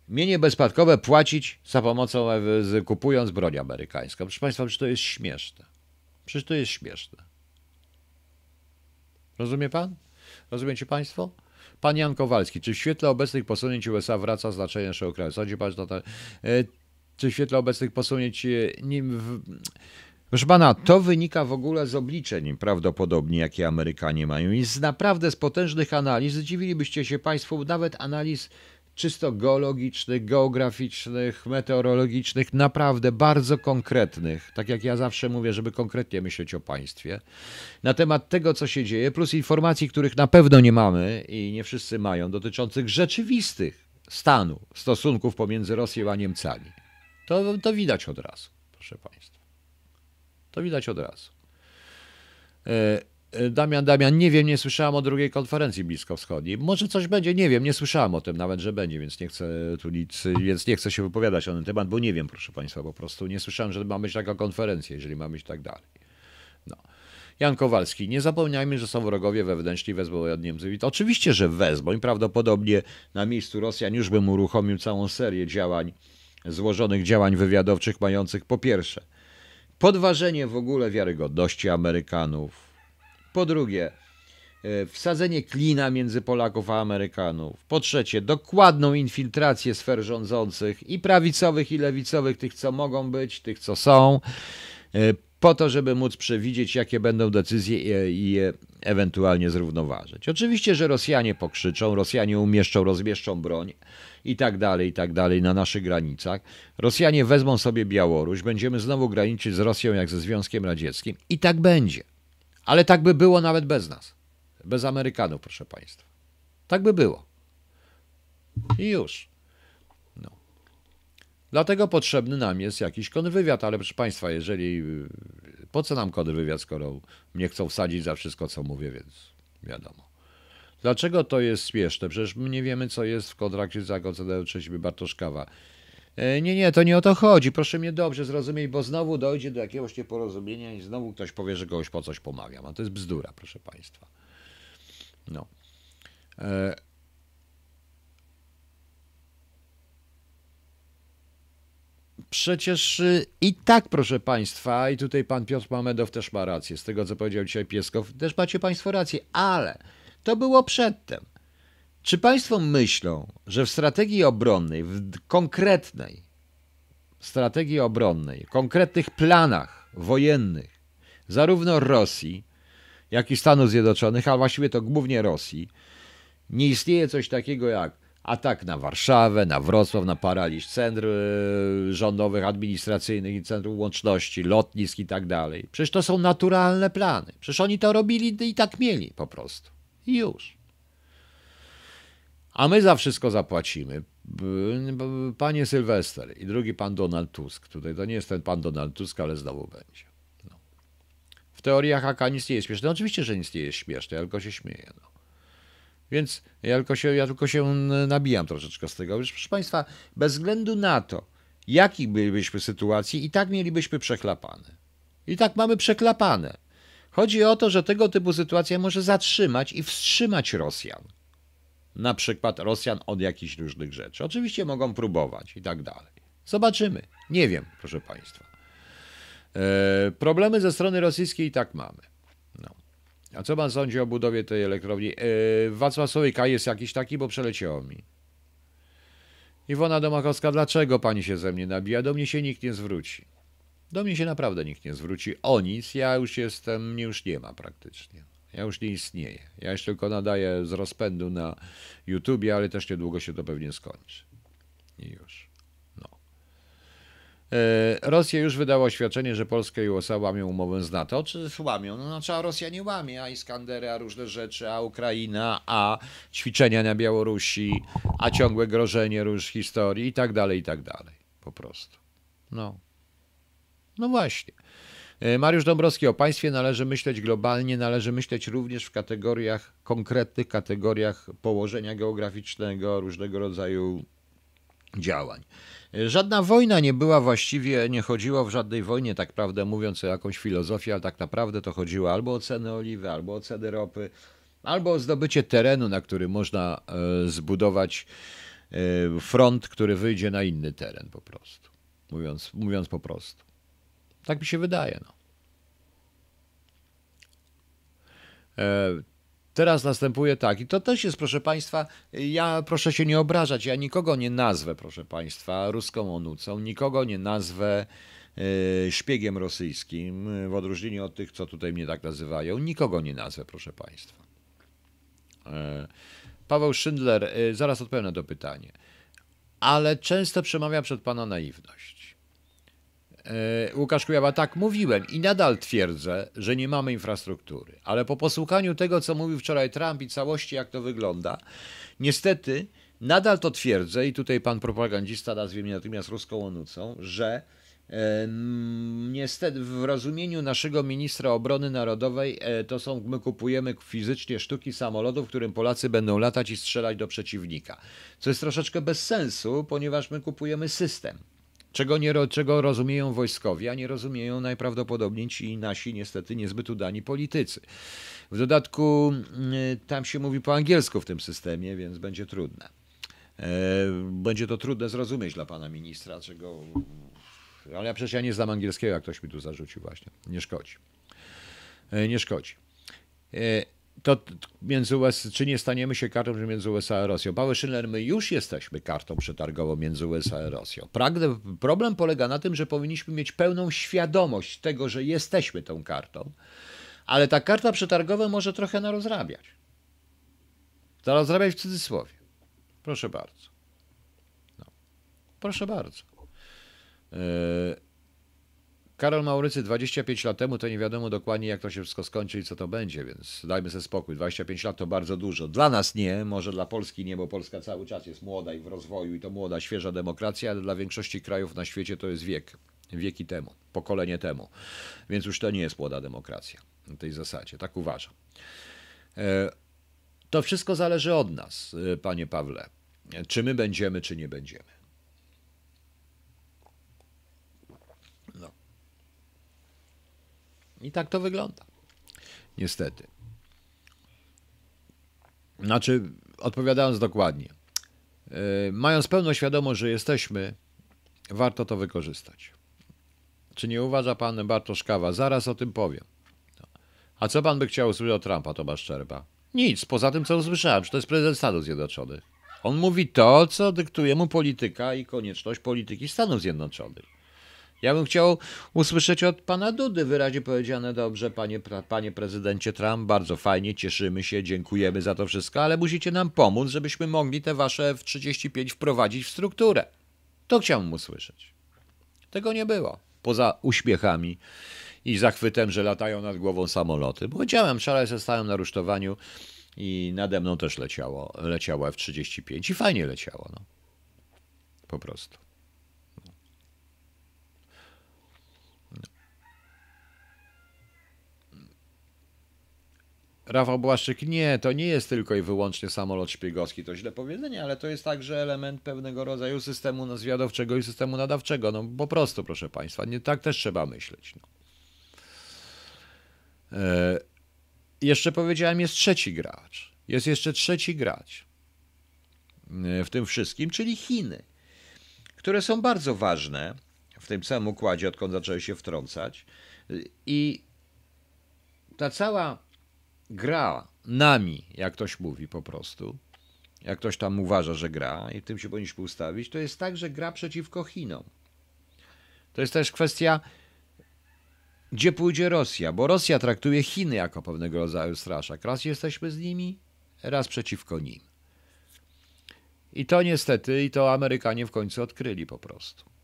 mienie bezspadkowe płacić za pomocą, e, kupując broń amerykańską. Proszę Państwa, przecież to jest śmieszne. Przecież to jest śmieszne. Rozumie Pan? Rozumiecie Państwo? Pan Jan Kowalski, czy w świetle obecnych posunięć USA wraca znaczenie naszego kraju? Sądzi Pan, że e, Czy w świetle obecnych posunięć... e, Nie, w, Proszę pana, to wynika w ogóle z obliczeń prawdopodobnie, jakie Amerykanie mają i z naprawdę z potężnych analiz. Zdziwilibyście się państwo, nawet analiz czysto geologicznych, geograficznych, meteorologicznych, naprawdę bardzo konkretnych. Tak jak ja zawsze mówię, żeby konkretnie myśleć o państwie. Na temat tego, co się dzieje, plus informacji, których na pewno nie mamy i nie wszyscy mają, dotyczących rzeczywistych stanu stosunków pomiędzy Rosją a Niemcami. To, to widać od razu, proszę państwa. To widać od razu. E, Damian, Damian, nie wiem, nie słyszałem o drugiej konferencji bliskowschodniej. Może coś będzie, nie wiem, nie słyszałem o tym nawet, że będzie, więc nie chcę tu nic, więc nie chcę się wypowiadać na ten temat, bo nie wiem, proszę Państwa, po prostu nie słyszałem, że ma być taka konferencja, jeżeli ma być tak dalej. No. Jan Kowalski, nie zapomniajmy, że są wrogowie wewnętrzni, wezmą od to oczywiście, że wezmą i prawdopodobnie na miejscu Rosjan już bym uruchomił całą serię działań, złożonych działań wywiadowczych mających po pierwsze podważenie w ogóle wiarygodności Amerykanów. Po drugie, e, wsadzenie klina między Polaków a Amerykanów. Po trzecie, dokładną infiltrację sfer rządzących i prawicowych, i lewicowych, tych co mogą być, tych co są, e, po to, żeby móc przewidzieć, jakie będą decyzje i- i je ewentualnie zrównoważyć. Oczywiście, że Rosjanie pokrzyczą, Rosjanie umieszczą, rozmieszczą broń i tak dalej, i tak dalej na naszych granicach. Rosjanie wezmą sobie Białoruś, będziemy znowu graniczyć z Rosją jak ze Związkiem Radzieckim i tak będzie. Ale tak by było nawet bez nas. Bez Amerykanów, proszę Państwa. Tak by było. I już. No. Dlatego potrzebny nam jest jakiś kontrwywiad, ale proszę Państwa, jeżeli. y, Po co nam kontrwywiad, skoro mnie chcą wsadzić za wszystko, co mówię, więc wiadomo. Dlaczego to jest śmieszne? Przecież my nie wiemy, co jest w kontrakcie z Zagocenem Trzecim Bartoszkawa. E, Nie, nie, to nie o to chodzi. Proszę mnie dobrze zrozumieć, bo znowu dojdzie do jakiegoś nieporozumienia i znowu ktoś powie, że kogoś po coś pomawiam. A to jest bzdura, proszę Państwa. No. E, Przecież y, i tak, proszę Państwa, i tutaj pan Piotr Mamedow też ma rację, z tego co powiedział dzisiaj Pieskow, też macie Państwo rację, ale to było przedtem. Czy Państwo myślą, że w strategii obronnej, w konkretnej strategii obronnej, konkretnych planach wojennych, zarówno Rosji, jak i Stanów Zjednoczonych, a właściwie to głównie Rosji, nie istnieje coś takiego jak atak na Warszawę, na Wrocław, na paraliż centr e, rządowych, administracyjnych i centrum łączności, lotnisk i tak dalej. Przecież to są naturalne plany. Przecież oni to robili i tak mieli po prostu. I już. A my za wszystko zapłacimy. Panie Sylwester i drugi pan Donald Tusk. Tutaj to nie jest ten pan Donald Tusk, ale znowu będzie. No. W teoriach AK nic nie jest śmieszne. No, oczywiście, że nic nie jest śmieszne, ja tylko się śmieję. No. Więc ja tylko, się, ja tylko się nabijam troszeczkę z tego. Wiesz, proszę Państwa, bez względu na to, jaki bylibyśmy sytuacji, i tak mielibyśmy przeklapane. I tak mamy przeklapane. Chodzi o to, że tego typu sytuacja może zatrzymać i wstrzymać Rosjan. Na przykład Rosjan od jakichś różnych rzeczy. Oczywiście mogą próbować i tak dalej. Zobaczymy. Nie wiem, proszę Państwa. E, problemy ze strony rosyjskiej i tak mamy. No. A co pan sądzi o budowie tej elektrowni? E, Wacław Słoika jest jakiś taki, bo przeleciało mi. Iwona Domachowska, dlaczego pani się ze mnie nabija? Do mnie się nikt nie zwróci. Do mnie się naprawdę nikt nie zwróci o nic. Ja już jestem, mnie już nie ma praktycznie. Ja już nie istnieję. Ja już tylko nadaję z rozpędu na YouTubie, ale też niedługo się to pewnie skończy. I już. No. E, Rosja już wydała oświadczenie, że Polska i USA łamią umowę z NATO. Czy łamią? No, znaczy, a Rosja nie łamie, a Iskandery, a różne rzeczy, a Ukraina, a ćwiczenia na Białorusi, a ciągłe grożenie róż historii i tak dalej, i tak dalej. Po prostu. No. No właśnie. E, Mariusz Dąbrowski, o państwie należy myśleć globalnie, należy myśleć również w kategoriach, konkretnych kategoriach położenia geograficznego, różnego rodzaju działań. E, Żadna wojna nie była właściwie, nie chodziło w żadnej wojnie, tak prawdę mówiąc, o jakąś filozofię, ale tak naprawdę to chodziło albo o cenę oliwy, albo o cenę ropy, albo o zdobycie terenu, na którym można e, zbudować front, który wyjdzie na inny teren po prostu. Mówiąc, mówiąc po prostu. Tak mi się wydaje. No. E, teraz następuje tak, i to też jest, proszę Państwa, ja proszę się nie obrażać, ja nikogo nie nazwę, proszę Państwa, ruską onucą, nikogo nie nazwę e, szpiegiem rosyjskim, w odróżnieniu od tych, co tutaj mnie tak nazywają, nikogo nie nazwę, proszę Państwa. E, Paweł Schindler, zaraz odpowiem na to pytanie, ale często przemawia przed Pana naiwność. E, Łukasz Kujawa, tak mówiłem i nadal twierdzę, że nie mamy infrastruktury. Ale po posłuchaniu tego, co mówił wczoraj Trump i całości, jak to wygląda, niestety nadal to twierdzę i tutaj pan propagandista nazwie mnie natomiast ruską onucą, że e, niestety w rozumieniu naszego ministra obrony narodowej e, to są, my kupujemy fizycznie sztuki samolotów, którym Polacy będą latać i strzelać do przeciwnika. Co jest troszeczkę bez sensu, ponieważ my kupujemy system czego, nie, czego rozumieją wojskowi, a nie rozumieją najprawdopodobniej ci nasi niestety niezbyt udani politycy. W dodatku mm, tam się mówi po angielsku w tym systemie, więc będzie trudne. E, będzie to trudne zrozumieć dla pana ministra, czego. Ale przecież ja nie znam angielskiego, jak ktoś mi tu zarzucił, właśnie. Nie szkodzi. E, nie szkodzi. To między USA, czy nie staniemy się kartą między USA a Rosją? Paweł Schiller, my już jesteśmy kartą przetargową między USA a Rosją. Pragnę, problem polega na tym, że powinniśmy mieć pełną świadomość tego, że jesteśmy tą kartą, ale ta karta przetargowa może trochę narozrabiać. Narozrabiać w cudzysłowie. Proszę bardzo. No. Proszę bardzo. Yy, Karol Maurycy 25 lat temu to nie wiadomo dokładnie, jak to się wszystko skończy i co to będzie, więc dajmy sobie spokój. 25 lat to bardzo dużo. Dla nas nie, może dla Polski nie, bo Polska cały czas jest młoda i w rozwoju i to młoda, świeża demokracja, ale dla większości krajów na świecie to jest wiek. Wieki temu, pokolenie temu. Więc już to nie jest młoda demokracja na tej zasadzie. Tak uważam. E, to wszystko zależy od nas, e, panie Pawle. Czy my będziemy, czy nie będziemy. I tak to wygląda. Niestety. Znaczy, odpowiadając dokładnie, yy, mając pełną świadomość, że jesteśmy, warto to wykorzystać. Czy nie uważa pan Bartosz Kawa? Zaraz o tym powiem. A co pan by chciał usłyszeć od Trumpa, Tomasz Szczerba? Nic, poza tym, co usłyszałem, że to jest prezydent Stanów Zjednoczonych. On mówi to, co dyktuje mu polityka i konieczność polityki Stanów Zjednoczonych. Ja bym chciał usłyszeć od pana Dudy wyraźnie powiedziane dobrze, panie, panie prezydencie Trump, bardzo fajnie, cieszymy się, dziękujemy za to wszystko, ale musicie nam pomóc, żebyśmy mogli te wasze F-35 wprowadzić w strukturę. To chciałbym usłyszeć. Tego nie było. Poza uśmiechami i zachwytem, że latają nad głową samoloty. Powiedziałem, szale ze stałem na rusztowaniu i nade mną też leciało, leciało F-35 i fajnie leciało. No. Po prostu. Rafał Błaszczyk, nie, to nie jest tylko i wyłącznie samolot szpiegowski, to źle powiedzenie, ale to jest także element pewnego rodzaju systemu zwiadowczego i systemu nadawczego. No po prostu, proszę Państwa, nie tak też trzeba myśleć. No. E, jeszcze powiedziałem, jest trzeci gracz. Jest jeszcze trzeci gracz e, w tym wszystkim, czyli Chiny, które są bardzo ważne w tym samym układzie, odkąd zaczęły się wtrącać. I ta cała gra nami, jak ktoś mówi po prostu, jak ktoś tam uważa, że gra i tym się powinniśmy ustawić, to jest tak, że gra przeciwko Chinom. To jest też kwestia, gdzie pójdzie Rosja, bo Rosja traktuje Chiny jako pewnego rodzaju straszak. Raz jesteśmy z nimi, raz przeciwko nim. I to niestety, i to Amerykanie w końcu odkryli po prostu.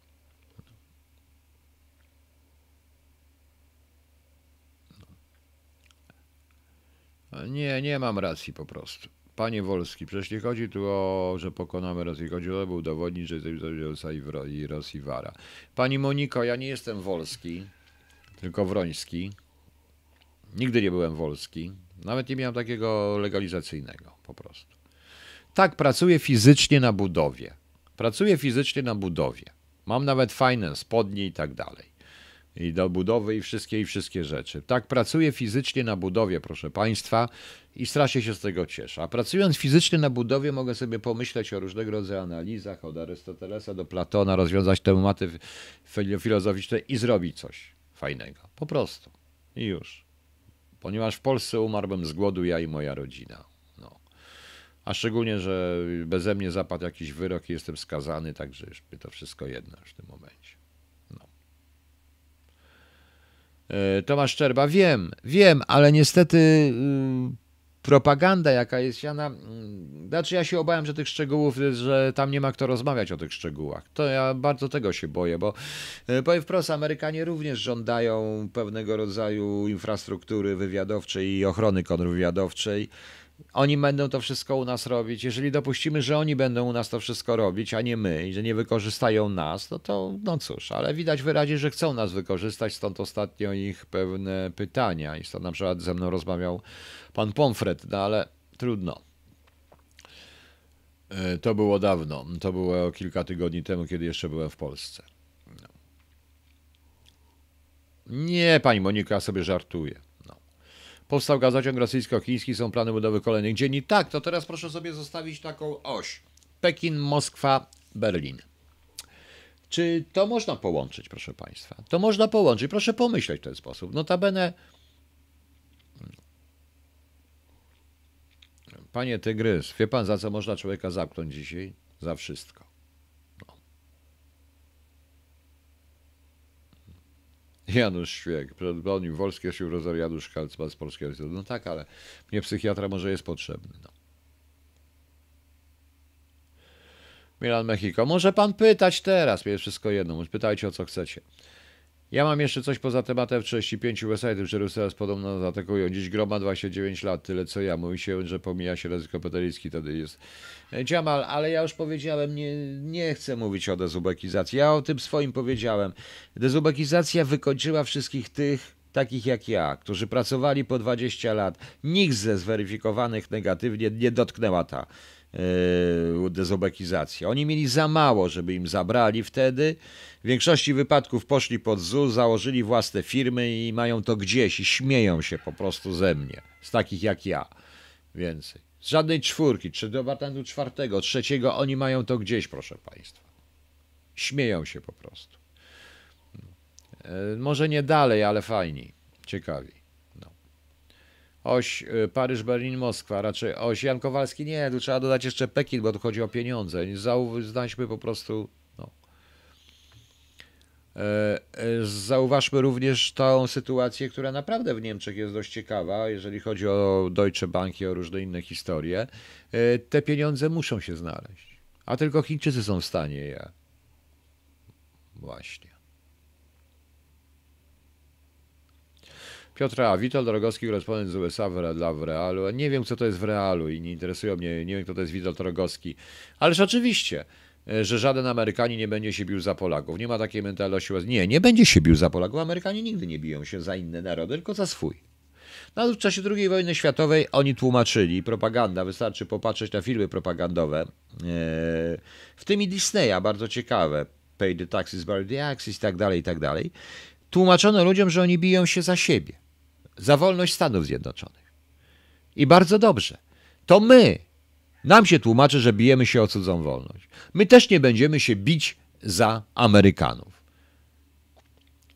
Nie, nie mam racji po prostu. Panie Wolski, przecież nie chodzi tu o, że pokonamy Rosję. Chodzi o to, by udowodnić, że jesteśmy i Rosji wara. Pani Moniko, ja nie jestem Wolski, tylko Wroński. Nigdy nie byłem Wolski. Nawet nie miałem takiego legalizacyjnego po prostu. Tak, pracuję fizycznie na budowie. Pracuję fizycznie na budowie. Mam nawet fajne spodnie i tak dalej. I do budowy i wszystkie i wszystkie rzeczy. Tak pracuję fizycznie na budowie, proszę Państwa, i strasznie się z tego cieszę. A pracując fizycznie na budowie mogę sobie pomyśleć o różnego rodzaju analizach, od Arystotelesa do Platona, rozwiązać tematy filozoficzne i zrobić coś fajnego. Po prostu. I już. Ponieważ w Polsce umarłbym z głodu ja i moja rodzina. No. A szczególnie, że beze mnie zapadł jakiś wyrok i jestem skazany, także już to wszystko jedno w tym momencie. E, Tomasz Szczerba, wiem, wiem, ale niestety y, propaganda, jaka jest siana. Mm, znaczy, ja się obawiam, że tych szczegółów, że tam nie ma kto rozmawiać o tych szczegółach. To ja bardzo tego się boję, bo e, powiem wprost, Amerykanie również żądają pewnego rodzaju infrastruktury wywiadowczej i ochrony kontrwywiadowczej. Oni będą to wszystko u nas robić. Jeżeli dopuścimy, że oni będą u nas to wszystko robić, a nie my, i że nie wykorzystają nas, no to no cóż, ale widać wyraźnie, że chcą nas wykorzystać, stąd ostatnio ich pewne pytania. I stąd na przykład ze mną rozmawiał pan Pomfret, no ale trudno. E, to było dawno. To było kilka tygodni temu, kiedy jeszcze byłem w Polsce. No. Nie, pani Monika sobie żartuje. Powstał gazociąg rosyjsko-chiński, są plany budowy kolejnych dzienni. Tak, to teraz proszę sobie zostawić taką oś. Pekin, Moskwa, Berlin. Czy to można połączyć, proszę Państwa? To można połączyć. Proszę pomyśleć w ten sposób. Notabene. Panie Tygrys, wie pan za co można człowieka zamknąć dzisiaj? Za wszystko. Janusz Świek, bronił Wolskie się rozor Janusz Kalcman z Polskiego Instytutu. No tak, ale mnie psychiatra może jest potrzebny. No. Milan Mexico. Może pan pytać teraz, jest wszystko jedno, pytajcie o co chcecie. Ja mam jeszcze coś poza tematem 35 website'ów, że Rusy teraz podobno zaatakują. Dziś groma 29 lat, tyle co ja. Mówi się, że pomija się ryzyko peterycki, wtedy jest. Dziamal, ale ja już powiedziałem, nie, nie chcę mówić o dezubekizacji. Ja o tym swoim powiedziałem. Dezubekizacja wykończyła wszystkich tych, takich jak ja, którzy pracowali po 20 lat. Nikt ze zweryfikowanych negatywnie nie dotknęła ta yy, dezubekizacja. Oni mieli za mało, żeby im zabrali wtedy. W większości wypadków poszli pod ZUS, założyli własne firmy i mają to gdzieś i śmieją się po prostu ze mnie, z takich jak ja. Więcej. Z żadnej czwórki, czy do patentu czwartego, trzeciego, oni mają to gdzieś, proszę Państwa. Śmieją się po prostu. E, może nie dalej, ale fajniej, ciekawiej. No. Oś e, Paryż, Berlin, Moskwa, raczej oś Jan Kowalski, nie, tu trzeba dodać jeszcze Pekin, bo tu chodzi o pieniądze. Znajdźmy po prostu E, e, zauważmy również tą sytuację, która naprawdę w Niemczech jest dość ciekawa, jeżeli chodzi o Deutsche Bank i o różne inne historie. E, te pieniądze muszą się znaleźć, a tylko Chińczycy są w stanie je. Właśnie. Piotra, Witold Rogowski, korespondent z USA dla w Realu. Nie wiem, co to jest w Realu i nie interesują mnie, nie wiem, kto to jest Witold Rogowski. Ależ oczywiście, E, że żaden Amerykanin nie będzie się bił za Polaków. Nie ma takiej mentalności. Nie, nie będzie się bił za Polaków. Amerykanie nigdy nie biją się za inne narody, tylko za swój. No, w czasie II wojny światowej oni tłumaczyli, propaganda, wystarczy popatrzeć na filmy propagandowe, e, w tym i Disneya, bardzo ciekawe, Pay the Taxes, Bury the Axis i tak dalej, i tak dalej. Tłumaczono ludziom, że oni biją się za siebie, za wolność Stanów Zjednoczonych. I bardzo dobrze. To my, nam się tłumaczy, że bijemy się o cudzą wolność. My też nie będziemy się bić za Amerykanów.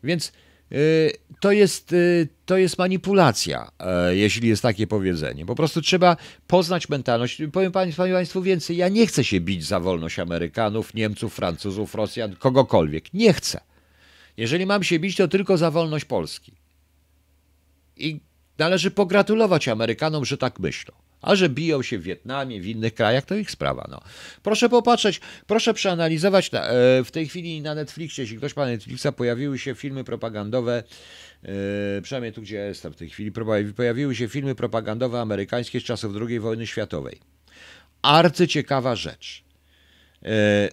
Więc y, to jest, y, to jest manipulacja, y, jeśli jest takie powiedzenie. Po prostu trzeba poznać mentalność. Powiem Państwu więcej, ja nie chcę się bić za wolność Amerykanów, Niemców, Francuzów, Rosjan, kogokolwiek. Nie chcę. Jeżeli mam się bić, to tylko za wolność Polski. I należy pogratulować Amerykanom, że tak myślą. A że biją się w Wietnamie, w innych krajach, to ich sprawa. No. Proszę popatrzeć, proszę przeanalizować na, e, w tej chwili na Netflixie, jeśli ktoś ma Netflixa, pojawiły się filmy propagandowe, e, przynajmniej tu, gdzie ja jestem w tej chwili, pojawiły się filmy propagandowe amerykańskie z czasów II wojny światowej. Arcyciekawa rzecz. E,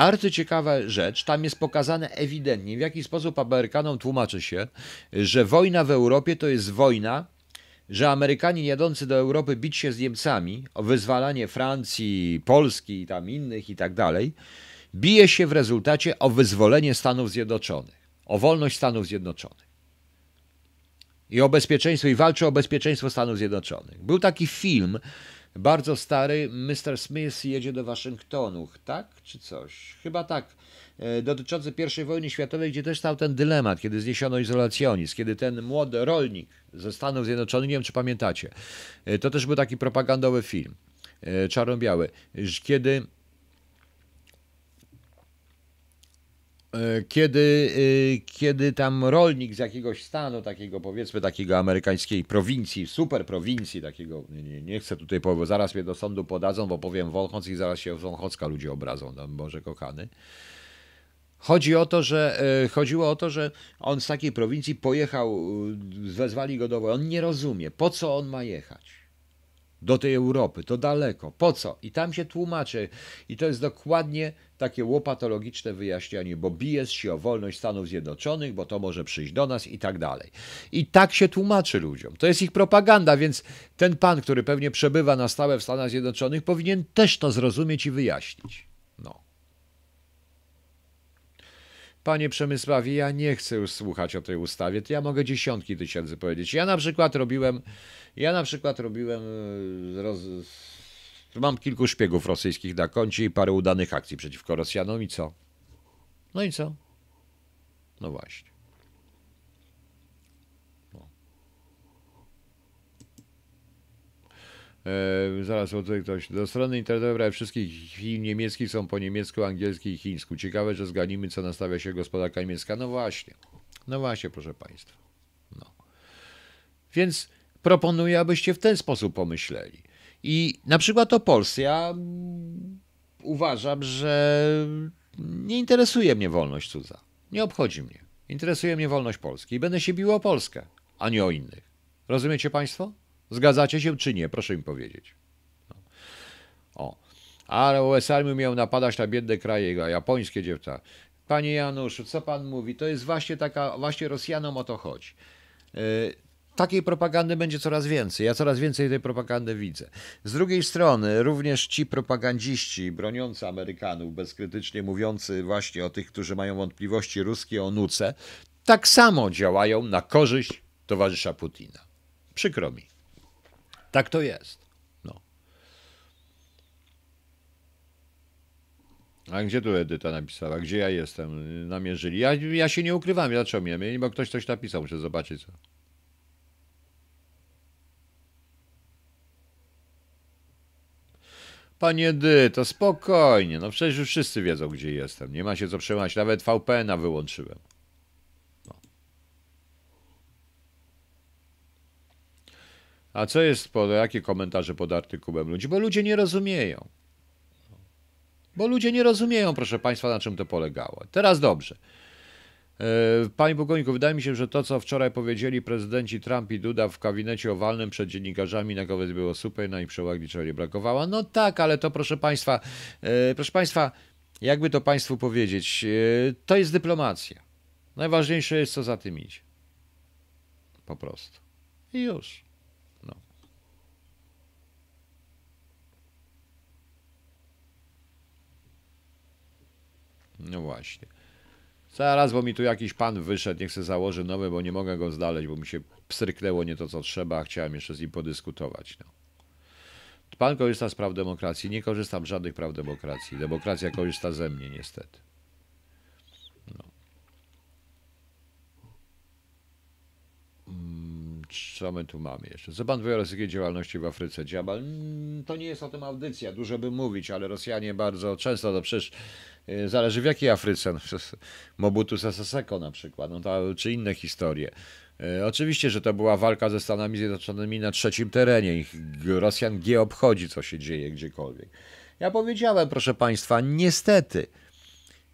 arcyciekawa rzecz, tam jest pokazane ewidentnie, w jaki sposób Amerykanom tłumaczy się, że wojna w Europie to jest wojna, że Amerykanie jadący do Europy bić się z Niemcami o wyzwalanie Francji, Polski i tam innych i tak dalej, bije się w rezultacie o wyzwolenie Stanów Zjednoczonych. o wolność Stanów Zjednoczonych. I o bezpieczeństwo, i walczy o bezpieczeństwo Stanów Zjednoczonych. Był taki film, bardzo stary, Mr. Smith jedzie do Waszyngtonu, tak? Czy coś? Chyba tak. E, dotyczący I wojny światowej, gdzie też stał ten dylemat, kiedy zniesiono izolacjonizm, kiedy ten młody rolnik ze Stanów Zjednoczonych, nie wiem czy pamiętacie, e, to też był taki propagandowy film, e, czarno-biały, kiedy kiedy, kiedy tam rolnik z jakiegoś stanu, takiego powiedzmy, takiego amerykańskiej prowincji, super prowincji, takiego, nie, nie chcę tutaj powiedzieć, zaraz mnie do sądu podadzą, bo powiem Wolchoc i zaraz się Wąchocka ludzie obrazą, tam Boże kochany. Chodzi o to, że e, chodziło o to, że on z takiej prowincji pojechał, e, wezwali go do On nie rozumie, po co on ma jechać do tej Europy, to daleko, po co? I tam się tłumaczy. I to jest dokładnie takie łopatologiczne wyjaśnianie, bo bije się o wolność Stanów Zjednoczonych, bo to może przyjść do nas i tak dalej. I tak się tłumaczy ludziom. To jest ich propaganda, więc ten pan, który pewnie przebywa na stałe w Stanach Zjednoczonych, powinien też to zrozumieć i wyjaśnić. No. Panie Przemysławie, ja nie chcę już słuchać o tej ustawie, to ja mogę dziesiątki tysięcy powiedzieć. Ja na przykład robiłem, ja na przykład robiłem, e, roz, mam kilku szpiegów rosyjskich na koncie i parę udanych akcji przeciwko Rosjanom i co? No i co? No właśnie. E, zaraz tutaj ktoś. Do strony internetowej wszystkich film niemieckich są po niemiecku, angielsku i chińsku. Ciekawe, że zganimy, co nastawia się gospodarka niemiecka. No właśnie. No właśnie, proszę Państwa. No. Więc proponuję, abyście w ten sposób pomyśleli. I na przykład o Polsce. Ja uważam, że nie interesuje mnie wolność cudza. Nie obchodzi mnie. Interesuje mnie wolność Polski. I będę się bił o Polskę, a nie o innych. Rozumiecie Państwo? Zgadzacie się czy nie? Proszę mi powiedzieć. No. O. Ale US Army miał napadać na biedne kraje, japońskie dziewczęta. Panie Januszu, co pan mówi? To jest właśnie taka, właśnie Rosjanom o to chodzi. Takiej propagandy będzie coraz więcej. Ja coraz więcej tej propagandy widzę. Z drugiej strony, również ci propagandziści broniący Amerykanów, bezkrytycznie mówiący właśnie o tych, którzy mają wątpliwości ruskie o nuce, tak samo działają na korzyść towarzysza Putina. Przykro mi. Tak to jest. No. A gdzie tu Edyta napisała? Gdzie ja jestem? Namierzyli. Ja, ja się nie ukrywam. Dlaczego mnie? Bo ktoś coś napisał. Muszę zobaczyć co. Panie Dy, to spokojnie. No przecież już wszyscy wiedzą, gdzie jestem. Nie ma się co przejmować. Nawet VPN-a wyłączyłem. A co jest, pod, jakie komentarze pod artykułem ludzi? Bo ludzie nie rozumieją. Bo ludzie nie rozumieją, proszę Państwa, na czym to polegało. Teraz dobrze. E, panie Bogoniku, wydaje mi się, że to, co wczoraj powiedzieli prezydenci Trump i Duda w gabinecie owalnym przed dziennikarzami, na kogoś było super, no i przewagi niczego nie brakowało. No tak, ale to proszę Państwa, e, proszę Państwa, jakby to Państwu powiedzieć, e, to jest dyplomacja. Najważniejsze jest, co za tym idzie. Po prostu. I już. No właśnie. Zaraz, bo mi tu jakiś pan wyszedł, nie chcę założyć nowy, bo nie mogę go znaleźć, bo mi się pstryknęło nie to, co trzeba, a chciałem jeszcze z nim podyskutować. No. Pan korzysta z praw demokracji. Nie korzystam z żadnych praw demokracji. Demokracja korzysta ze mnie, niestety. Mm, co my tu mamy jeszcze? Co pan rosyjskiej działalności w Afryce? Dziabal? Mm, to nie jest o tym audycja, dużo by mówić, ale Rosjanie bardzo często, to przecież Y, zależy w jakiej Afryce, no, Mobutu Sese Seko na przykład, no to, czy inne historie. Y, oczywiście, że to była walka ze Stanami Zjednoczonymi na trzecim terenie. Rosjan G obchodzi, co się dzieje gdziekolwiek. Ja powiedziałem, proszę Państwa, niestety,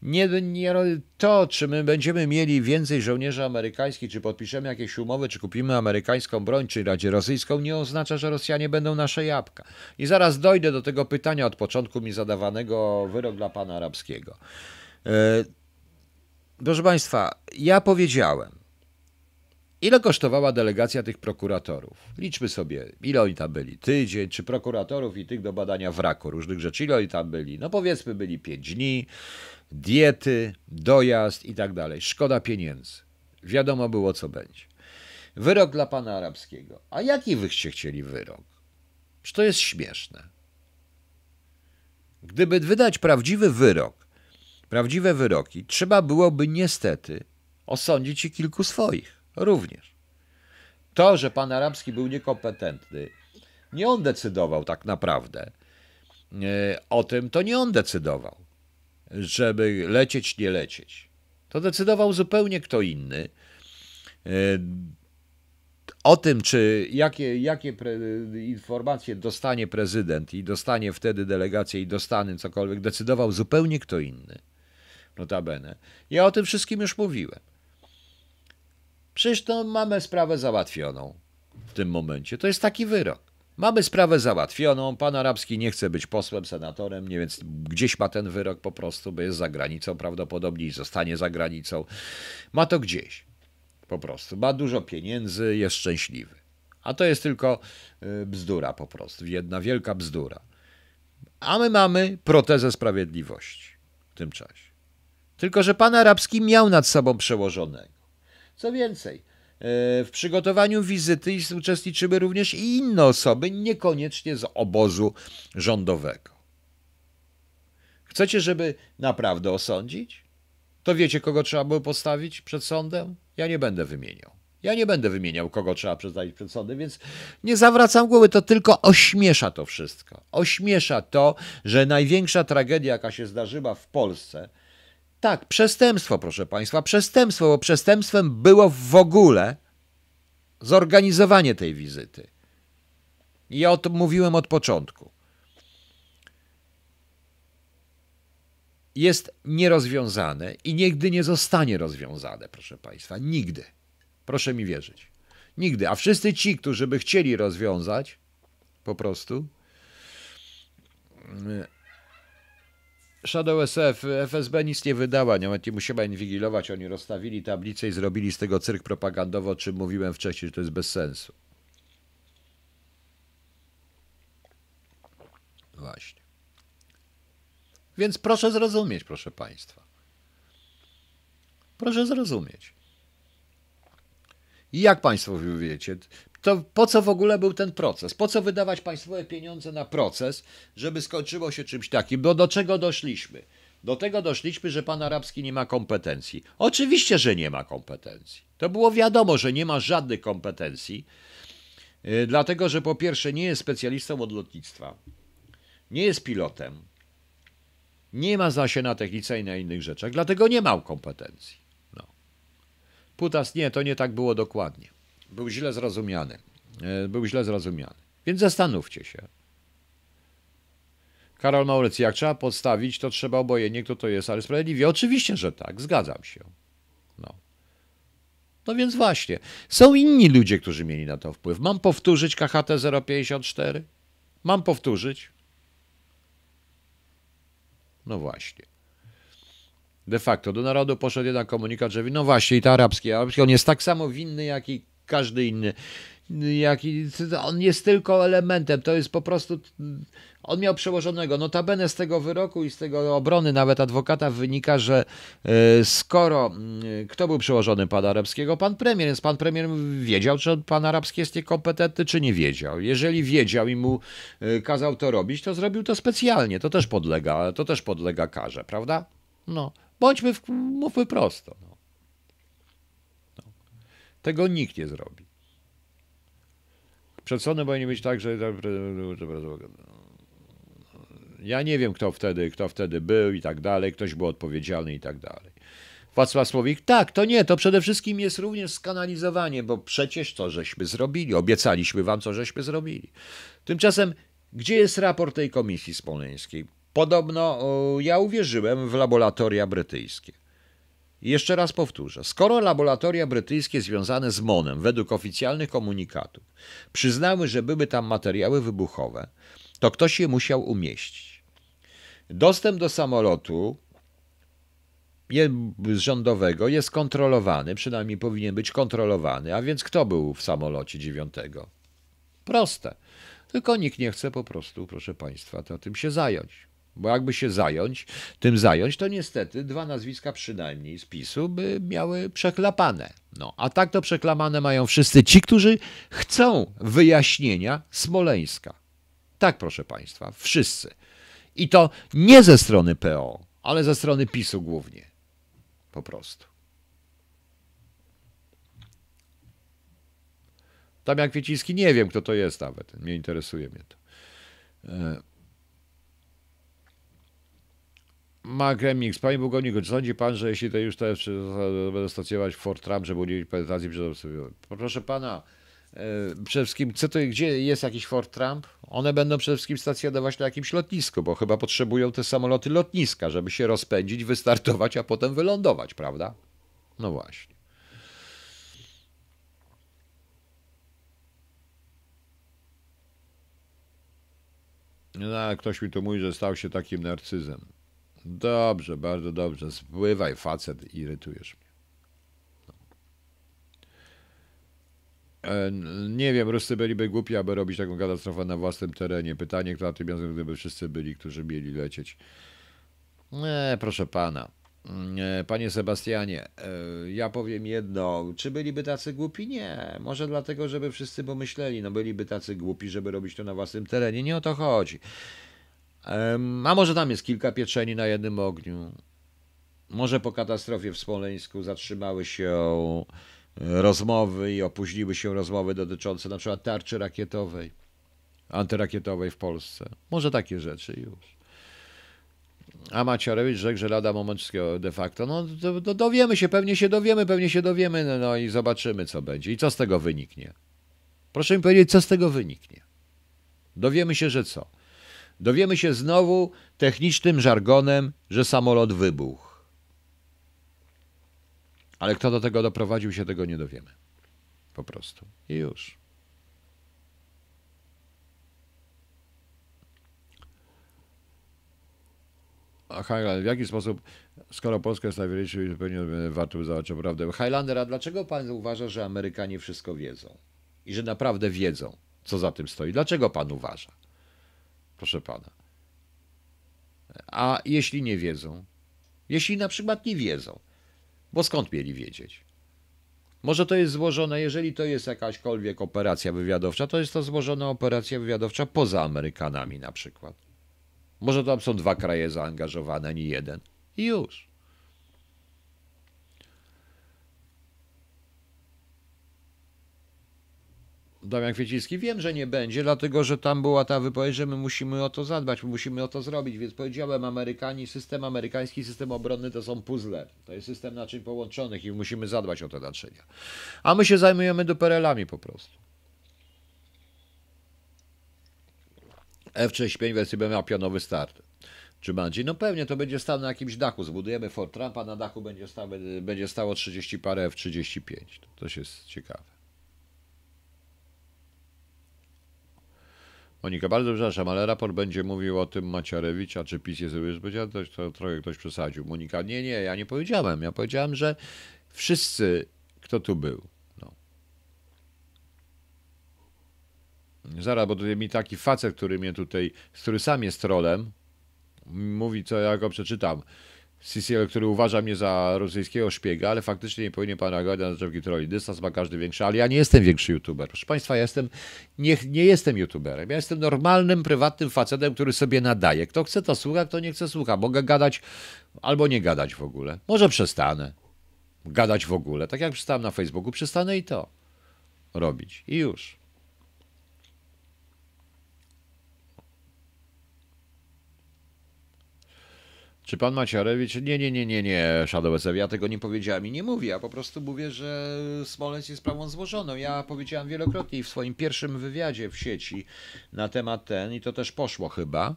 nie, nie, to, czy my będziemy mieli więcej żołnierzy amerykańskich, czy podpiszemy jakieś umowy, czy kupimy amerykańską broń, czy radzie rosyjską, nie oznacza, że Rosjanie będą nasze jabłka. I zaraz dojdę do tego pytania od początku mi zadawanego wyrok dla pana arabskiego. E, proszę Państwa, ja powiedziałem, ile kosztowała delegacja tych prokuratorów? Liczmy sobie, ile oni tam byli? Tydzień, czy prokuratorów i tych do badania wraku różnych rzeczy, ile oni tam byli? No powiedzmy, byli pięć dni diety, dojazd i tak dalej. Szkoda pieniędzy. Wiadomo było, co będzie. Wyrok dla pana arabskiego. A jaki wyście chcieli wyrok? Czy to jest śmieszne? Gdyby wydać prawdziwy wyrok, prawdziwe wyroki, trzeba byłoby niestety osądzić i kilku swoich również. To, że pan arabski był niekompetentny, nie on decydował tak naprawdę e, o tym, to nie on decydował, żeby lecieć, nie lecieć. To decydował zupełnie kto inny. E, o tym, czy jakie, jakie pre, informacje dostanie prezydent i dostanie wtedy delegację i dostanie cokolwiek, decydował zupełnie kto inny. Notabene. Ja o tym wszystkim już mówiłem. Przecież to mamy sprawę załatwioną w tym momencie. To jest taki wyrok. Mamy sprawę załatwioną. Pan Arabski nie chce być posłem, senatorem, nie więc gdzieś ma ten wyrok po prostu, bo jest za granicą prawdopodobnie i zostanie za granicą. Ma to gdzieś. Po prostu. Ma dużo pieniędzy, jest szczęśliwy. A to jest tylko y, bzdura po prostu. Jedna wielka bzdura. A my mamy protezę sprawiedliwości w tym czasie. Tylko, że pan Arabski miał nad sobą przełożonego. Co więcej, w przygotowaniu wizyty uczestniczyły również i inne osoby, niekoniecznie z obozu rządowego. Chcecie, żeby naprawdę osądzić? To wiecie, kogo trzeba było postawić przed sądem? Ja nie będę wymieniał. Ja nie będę wymieniał, kogo trzeba przedstawić przed sądem, więc nie zawracam głowy, to tylko ośmiesza to wszystko. Ośmiesza to, że największa tragedia, jaka się zdarzyła w Polsce, tak, przestępstwo, proszę Państwa, przestępstwo, bo przestępstwem było w ogóle zorganizowanie tej wizyty. Ja o tym mówiłem od początku. jest nierozwiązane i nigdy nie zostanie rozwiązane, proszę Państwa. Nigdy. Proszę mi wierzyć. Nigdy. A wszyscy ci, którzy by chcieli rozwiązać, po prostu. Shadow SF, FSB nic nie wydała, nawet nie musiała inwigilować. Oni rozstawili tablicę i zrobili z tego cyrk propagandowy, o czym mówiłem wcześniej, że to jest bez sensu. Właśnie. Więc proszę zrozumieć, proszę Państwa. Proszę zrozumieć. I jak Państwo wiecie, to po co w ogóle był ten proces? Po co wydawać państwowe pieniądze na proces, żeby skończyło się czymś takim? Bo do czego doszliśmy? Do tego doszliśmy, że pan arabski nie ma kompetencji. Oczywiście, że nie ma kompetencji. To było wiadomo, że nie ma żadnych kompetencji, yy, dlatego że po pierwsze nie jest specjalistą od lotnictwa, nie jest pilotem, nie ma za się na technice i na innych rzeczach, dlatego nie ma kompetencji. No. Putas nie, to nie tak było dokładnie. Był źle zrozumiany. E, był źle zrozumiany. Więc zastanówcie się. Karol Maurycy, jak trzeba podstawić, to trzeba obojętnie, kto to jest, ale sprawiedliwie. Oczywiście, że tak, zgadzam się. No. No więc właśnie, są inni ludzie, którzy mieli na to wpływ. Mam powtórzyć KHT 054? Mam powtórzyć? No właśnie. De facto do narodu poszedł jeden komunikat, że no właśnie i to arabski, arabski on jest tak samo winny jak i każdy inny. Jak i, on jest tylko elementem, to jest po prostu. On miał przełożonego. Notabene z tego wyroku i z tego obrony nawet adwokata wynika, że e, skoro kto był przełożony pana arabskiego? Pan premier, więc pan premier wiedział, czy pan arabski jest niekompetentny, czy nie wiedział. Jeżeli wiedział i mu e, kazał to robić, to zrobił to specjalnie. To też podlega, to też podlega karze, prawda? No, bądźmy, w, mówmy prosto. No. Tego nikt nie zrobi. Przed sądem powinien być tak, że ja nie wiem, kto wtedy, kto wtedy był i tak dalej, ktoś był odpowiedzialny i tak dalej. Wacław Słowik, tak, to nie, to przede wszystkim jest również skanalizowanie, bo przecież to żeśmy zrobili, obiecaliśmy wam, co żeśmy zrobili. Tymczasem, gdzie jest raport tej komisji smoleńskiej? Podobno ja uwierzyłem w laboratoria brytyjskie. Jeszcze raz powtórzę. Skoro laboratoria brytyjskie związane z MONem, według oficjalnych komunikatów, przyznały, że były tam materiały wybuchowe, to ktoś je musiał umieścić. Dostęp do samolotu rządowego jest kontrolowany, przynajmniej powinien być kontrolowany, a więc kto był w samolocie dziewiątego? Proste. Tylko nikt nie chce po prostu, proszę Państwa, to tym się zająć. Bo jakby się zająć, tym zająć, to niestety dwa nazwiska przynajmniej z PiSu by miały przeklapane. No, a tak to przeklamane mają wszyscy ci, którzy chcą wyjaśnienia Smoleńska. Tak, proszę Państwa, wszyscy. I to nie ze strony PO, ale ze strony PiSu głównie. Po prostu. Tam jak Kwieciński, nie wiem kto to jest nawet, nie interesuje mnie to. E, Mark Remix, panie Bogoniku, czy sądzi pan, że jeśli to już teraz będę stacjonować Fort Trump, żeby udzielić prezentacji przed sobie? Proszę pana, e, przede wszystkim, co to, gdzie jest jakiś Fort Trump? One będą przede wszystkim stacjonować na jakimś lotnisku, bo chyba potrzebują te samoloty lotniska, żeby się rozpędzić, wystartować, a potem wylądować, prawda? No właśnie. No, ktoś mi tu mówi, że stał się takim narcyzem. Dobrze, bardzo dobrze. Spływaj, facet, irytujesz mnie. E, Nie wiem, Ruscy byliby głupi, aby robić taką katastrofę na własnym terenie. Pytanie, kto na tym miastem, gdyby wszyscy byli, którzy mieli lecieć. Nie, proszę pana. Nie, Panie Sebastianie, e, ja powiem jedno. Czy byliby tacy głupi? Nie. Może dlatego, żeby wszyscy pomyśleli, no byliby tacy głupi, żeby robić to na własnym terenie. Nie o to chodzi. A może tam jest kilka pieczeni na jednym ogniu. Może po katastrofie w Smoleńsku zatrzymały się e, rozmowy i opóźniły się rozmowy dotyczące na przykład tarczy rakietowej, antyrakietowej w Polsce. Może takie rzeczy już. A Maciarewicz rzekł, że lada moment wszystkiego de facto. No to, to dowiemy się, pewnie się dowiemy, pewnie się dowiemy, no, no i zobaczymy, co będzie. I co z tego wyniknie? Proszę mi powiedzieć, co z tego wyniknie. Dowiemy się, że co? Dowiemy się znowu technicznym żargonem, że samolot wybuchł. Ale kto do tego doprowadził, się tego nie dowiemy. Po prostu. I już. A Highland, w jaki sposób, skoro Polska jest największą, zupełnie warto by zobaczyć prawdę. Highlander, a dlaczego pan uważa, że Amerykanie wszystko wiedzą? I że naprawdę wiedzą, co za tym stoi? Dlaczego pan uważa? Proszę pana. A jeśli nie wiedzą? Jeśli na przykład nie wiedzą, bo skąd mieli wiedzieć? Może to jest złożone, jeżeli to jest jakaśkolwiek operacja wywiadowcza, to jest to złożona operacja wywiadowcza poza Amerykanami na przykład. Może tam są dwa kraje zaangażowane, nie jeden. I już. Damian Kwieciński, wiem, że nie będzie, dlatego że tam była ta wypowiedź, że my musimy o to zadbać, my musimy o to zrobić, więc powiedziałem, Amerykanie, system amerykański, system obronny to są puzzle, to jest system naczyń połączonych i musimy zadbać o te naczynia. A my się zajmujemy duperelami po prostu. F-35 wersji miał pionowy start. Czy będzie? No pewnie to będzie stał na jakimś dachu. Zbudujemy Fort Trumpa, na dachu będzie, stały, będzie stało 30 parę F-35. To też jest ciekawe. Monika, bardzo przepraszam, ale raport będzie mówił o tym Maciarewicz, a czy PiS jest już będzie, to, to trochę ktoś przesadził. Monika, nie, nie, ja nie powiedziałem. Ja powiedziałem, że wszyscy, kto tu był. No. Zaraz, bo tutaj mi taki facet, który mnie tutaj, który sam jest trolem, mówi, co ja go przeczytam. CCL, który uważa mnie za rosyjskiego szpiega, ale faktycznie nie powinien pan reagować na zaczepki troli. Dystans ma każdy większy, ale ja nie jestem większy youtuber. Proszę państwa, ja jestem, nie, nie jestem youtuberem. Ja jestem normalnym, prywatnym facetem, który sobie nadaje. Kto chce, to słucha, kto nie chce, słucha. Mogę gadać albo nie gadać w ogóle. Może przestanę gadać w ogóle. Tak jak przestałem na Facebooku, przestanę i to robić. I już. Czy pan Maciarewicz? Nie, nie, nie, nie, nie, Shadow SF. Ja tego nie powiedziałem i nie mówię. Ja po prostu mówię, że Smolensk jest sprawą złożoną. Ja powiedziałem wielokrotnie w swoim pierwszym wywiadzie w sieci na temat ten, i to też poszło chyba.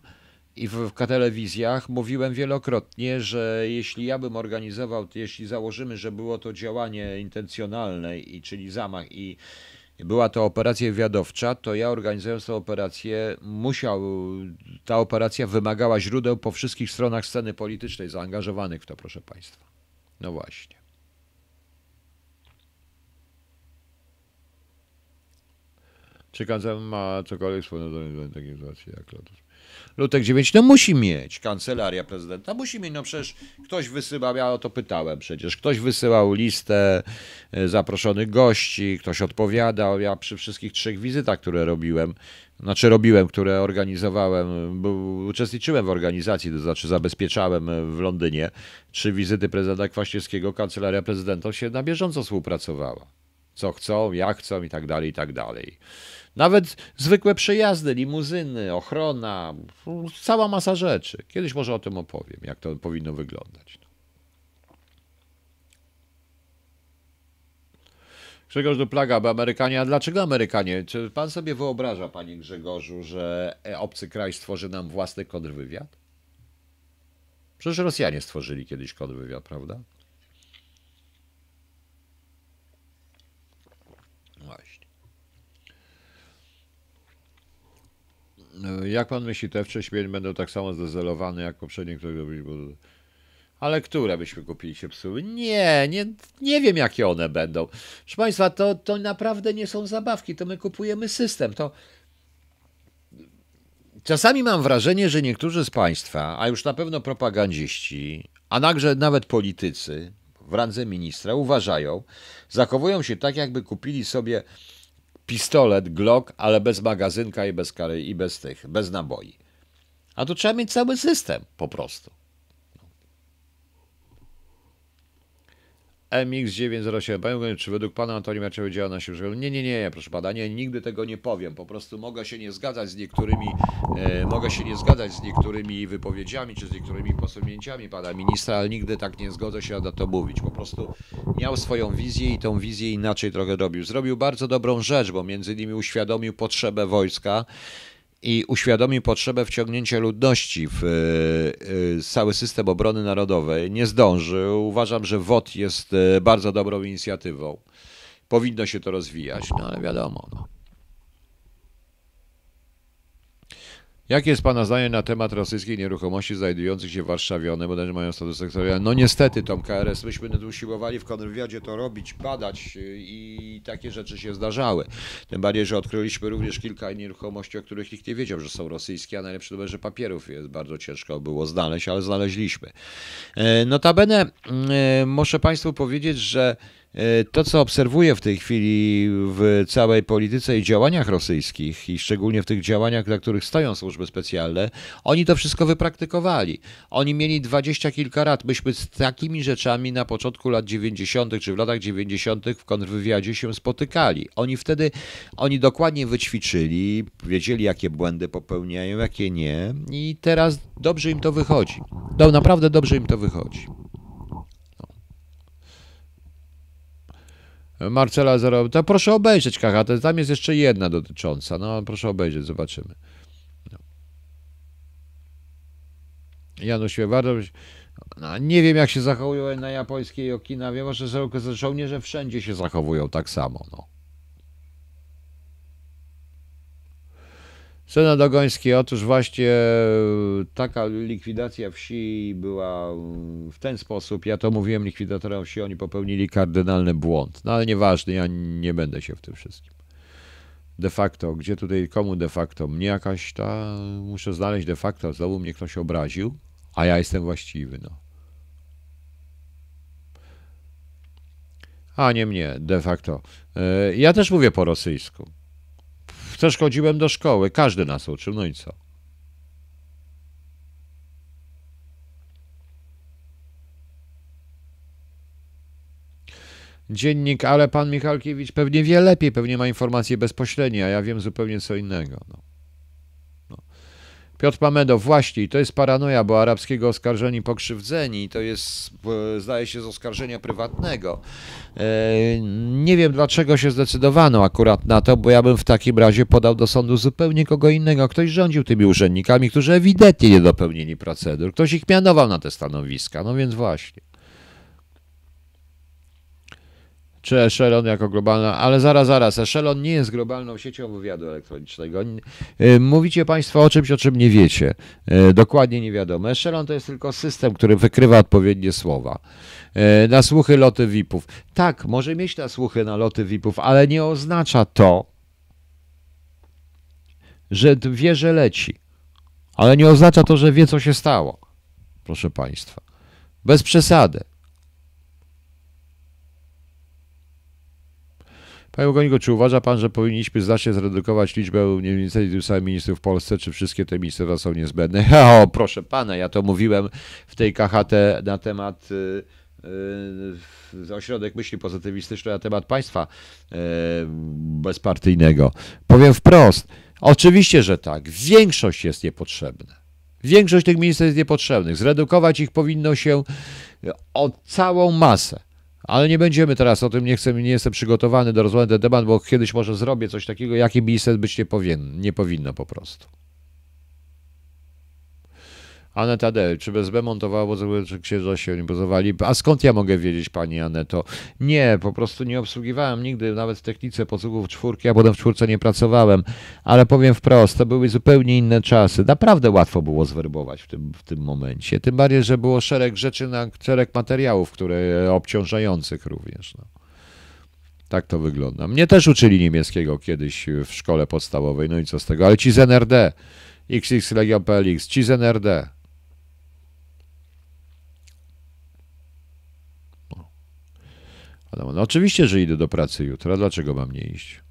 I w, w telewizjach mówiłem wielokrotnie, że jeśli ja bym organizował, jeśli założymy, że było to działanie intencjonalne, i, czyli zamach, i była to operacja wywiadowcza, to ja organizując tę operację musiał, ta operacja wymagała źródeł po wszystkich stronach sceny politycznej zaangażowanych w to, proszę Państwa. No właśnie. Czy KZM ma cokolwiek wspólnego z takiej sytuacji jak Lotus? Lutek 9, no musi mieć, kancelaria prezydenta. Musi mieć, no przecież ktoś wysyłał, ja o to pytałem przecież, ktoś wysyłał listę e, zaproszonych gości, ktoś odpowiadał, ja przy wszystkich trzech wizytach, które robiłem, znaczy robiłem, które organizowałem, był, uczestniczyłem w organizacji, to znaczy zabezpieczałem w Londynie trzy wizyty prezydenta Kwaśniewskiego, kancelaria prezydenta się na bieżąco współpracowała. Co chcą, jak chcą i tak dalej, i tak dalej. Nawet zwykłe przejazdy, limuzyny, ochrona, cała masa rzeczy. Kiedyś może o tym opowiem, jak to powinno wyglądać. Grzegorz do Plaga, bo Amerykanie, a dlaczego Amerykanie? Czy pan sobie wyobraża, panie Grzegorzu, że obcy kraj stworzy nam własny kontrwywiad? Przecież Rosjanie stworzyli kiedyś kontrwywiad, prawda? Jak pan myśli, te F3 będą tak samo zdezelowane jak poprzednie, które robiliśmy? Ale które byśmy kupili się psuły? Nie, nie, nie wiem jakie one będą. Proszę Państwa, to, to naprawdę nie są zabawki, to my kupujemy system. To Czasami mam wrażenie, że niektórzy z Państwa, a już na pewno propagandziści, a także nawet politycy w randze ministra uważają, zachowują się tak, jakby kupili sobie pistolet Glock, ale bez magazynka i bez kary i bez tych, bez naboi. A tu trzeba mieć cały system po prostu. MX907. Panie czy według pana Antoni Maciewy działa na siłę? Nie, nie, nie, proszę pana, nie, nigdy tego nie powiem. Po prostu mogę się nie zgadzać z niektórymi, e, mogę się nie zgadzać z niektórymi wypowiedziami, czy z niektórymi posunięciami pana ministra, ale nigdy tak nie zgodzę się na to mówić. Po prostu miał swoją wizję i tą wizję inaczej trochę robił. Zrobił bardzo dobrą rzecz, bo między innymi uświadomił potrzebę wojska i uświadomił potrzebę wciągnięcia ludności w e, e, cały system obrony narodowej. Nie zdążył. Uważam, że WOT jest e, bardzo dobrą inicjatywą. Powinno się to rozwijać, no ale wiadomo. No. Jakie jest Pana zdanie na temat rosyjskiej nieruchomości znajdujących się w Warszawie? One bodajże mają status sektorialny. No niestety, Tom KRS, myśmy usiłowali w kontrwywiadzie to robić, badać y, i takie rzeczy się zdarzały. Tym bardziej, że odkryliśmy również kilka nieruchomości, o których nikt nie wiedział, że są rosyjskie, a najlepsze to, że papierów jest bardzo ciężko było znaleźć, ale znaleźliśmy. E, notabene e, muszę Państwu powiedzieć, że to, co obserwuję w tej chwili w całej polityce i działaniach rosyjskich, i szczególnie w tych działaniach, dla których stoją służby specjalne, oni to wszystko wypraktykowali. Oni mieli dwadzieścia kilka lat. Myśmy z takimi rzeczami na początku lat 90., czy w latach 90. w kontrwywiadzie się spotykali. Oni wtedy, oni dokładnie wyćwiczyli, wiedzieli, jakie błędy popełniają, jakie nie, i teraz dobrze im to wychodzi. No, naprawdę dobrze im to wychodzi. Marcela. To proszę obejrzeć, KHT. Tam jest jeszcze jedna dotycząca. No, proszę obejrzeć, zobaczymy. No. Janusz Świewardow. No, nie wiem, jak się zachowują na japońskiej Okinawie. Może że żołnierze wszędzie się zachowują tak samo. No. Senat Dogoński, otóż właśnie e, taka likwidacja wsi była w ten sposób, ja to mówiłem likwidatorom wsi, oni popełnili kardynalny błąd, no ale nieważne, ja nie będę się w tym wszystkim. De facto, gdzie tutaj, komu de facto? Mnie jakaś ta, muszę znaleźć de facto, znowu mnie ktoś obraził, a ja jestem właściwy, no. A nie mnie, de facto. E, ja też mówię po rosyjsku. Też chodziłem do szkoły, każdy nas uczył, no i co? Dziennik, ale pan Michalkiewicz pewnie wie lepiej, pewnie ma informacje bezpośrednie, a ja wiem zupełnie co innego. No. Piotr Pamedow, właśnie, to jest paranoja, bo arabskiego oskarżeni pokrzywdzeni, to jest, zdaje się, z oskarżenia prywatnego. E, nie wiem, dlaczego się zdecydowano akurat na to, bo ja bym w takim razie podał do sądu zupełnie kogo innego. Ktoś rządził tymi urzędnikami, którzy ewidentnie nie dopełnili procedur. Ktoś ich mianował na te stanowiska, no więc właśnie. Czy Echelon jako globalna, ale zaraz, zaraz, Echelon nie jest globalną siecią wywiadu elektronicznego. Y, mówicie Państwo o czymś, o czym nie wiecie. Y, dokładnie nie wiadomo. Echelon to jest tylko system, który wykrywa odpowiednie słowa. Y, na słuchy loty VIP-ów. Tak, może mieć na słuchy na loty VIP-ów, ale nie oznacza to, że wie, że leci. Ale nie oznacza to, że wie, co się stało. Proszę Państwa. Bez przesady. Panie Ugoniku, czy uważa Pan, że powinniśmy znacznie zredukować liczbę ministrów, ministrów w Polsce, czy wszystkie te ministerstwa są niezbędne? (laughs) O, proszę Pana, ja to mówiłem w tej KHT na temat y, y, ośrodek myśli pozytywistycznej na temat państwa y, bezpartyjnego. Powiem wprost, oczywiście, że tak, większość jest niepotrzebna. Większość tych ministerstw jest niepotrzebnych. Zredukować ich powinno się o całą masę. Ale nie będziemy teraz o tym, nie, chcę, nie jestem przygotowany do rozmowy na ten temat, bo kiedyś może zrobię coś takiego, jaki minister być nie, powinien, nie powinno po prostu. Aneta Tadej, czy bez B montowało, czy księża się nie pozowali? A skąd ja mogę wiedzieć, pani Aneto? Nie, po prostu nie obsługiwałem nigdy, nawet w technice posługów czwórki, a potem w czwórce nie pracowałem, ale powiem wprost, to były zupełnie inne czasy. Naprawdę łatwo było zwerbować w tym, w tym momencie, tym bardziej, że było szereg rzeczy, na, szereg materiałów, które obciążających również. No. Tak to wygląda. Mnie też uczyli niemieckiego kiedyś w szkole podstawowej, no i co z tego, ale ci z NRD, XX Legion PLX, ci z NRD, no oczywiście, że idę do pracy jutro, dlaczego mam nie iść?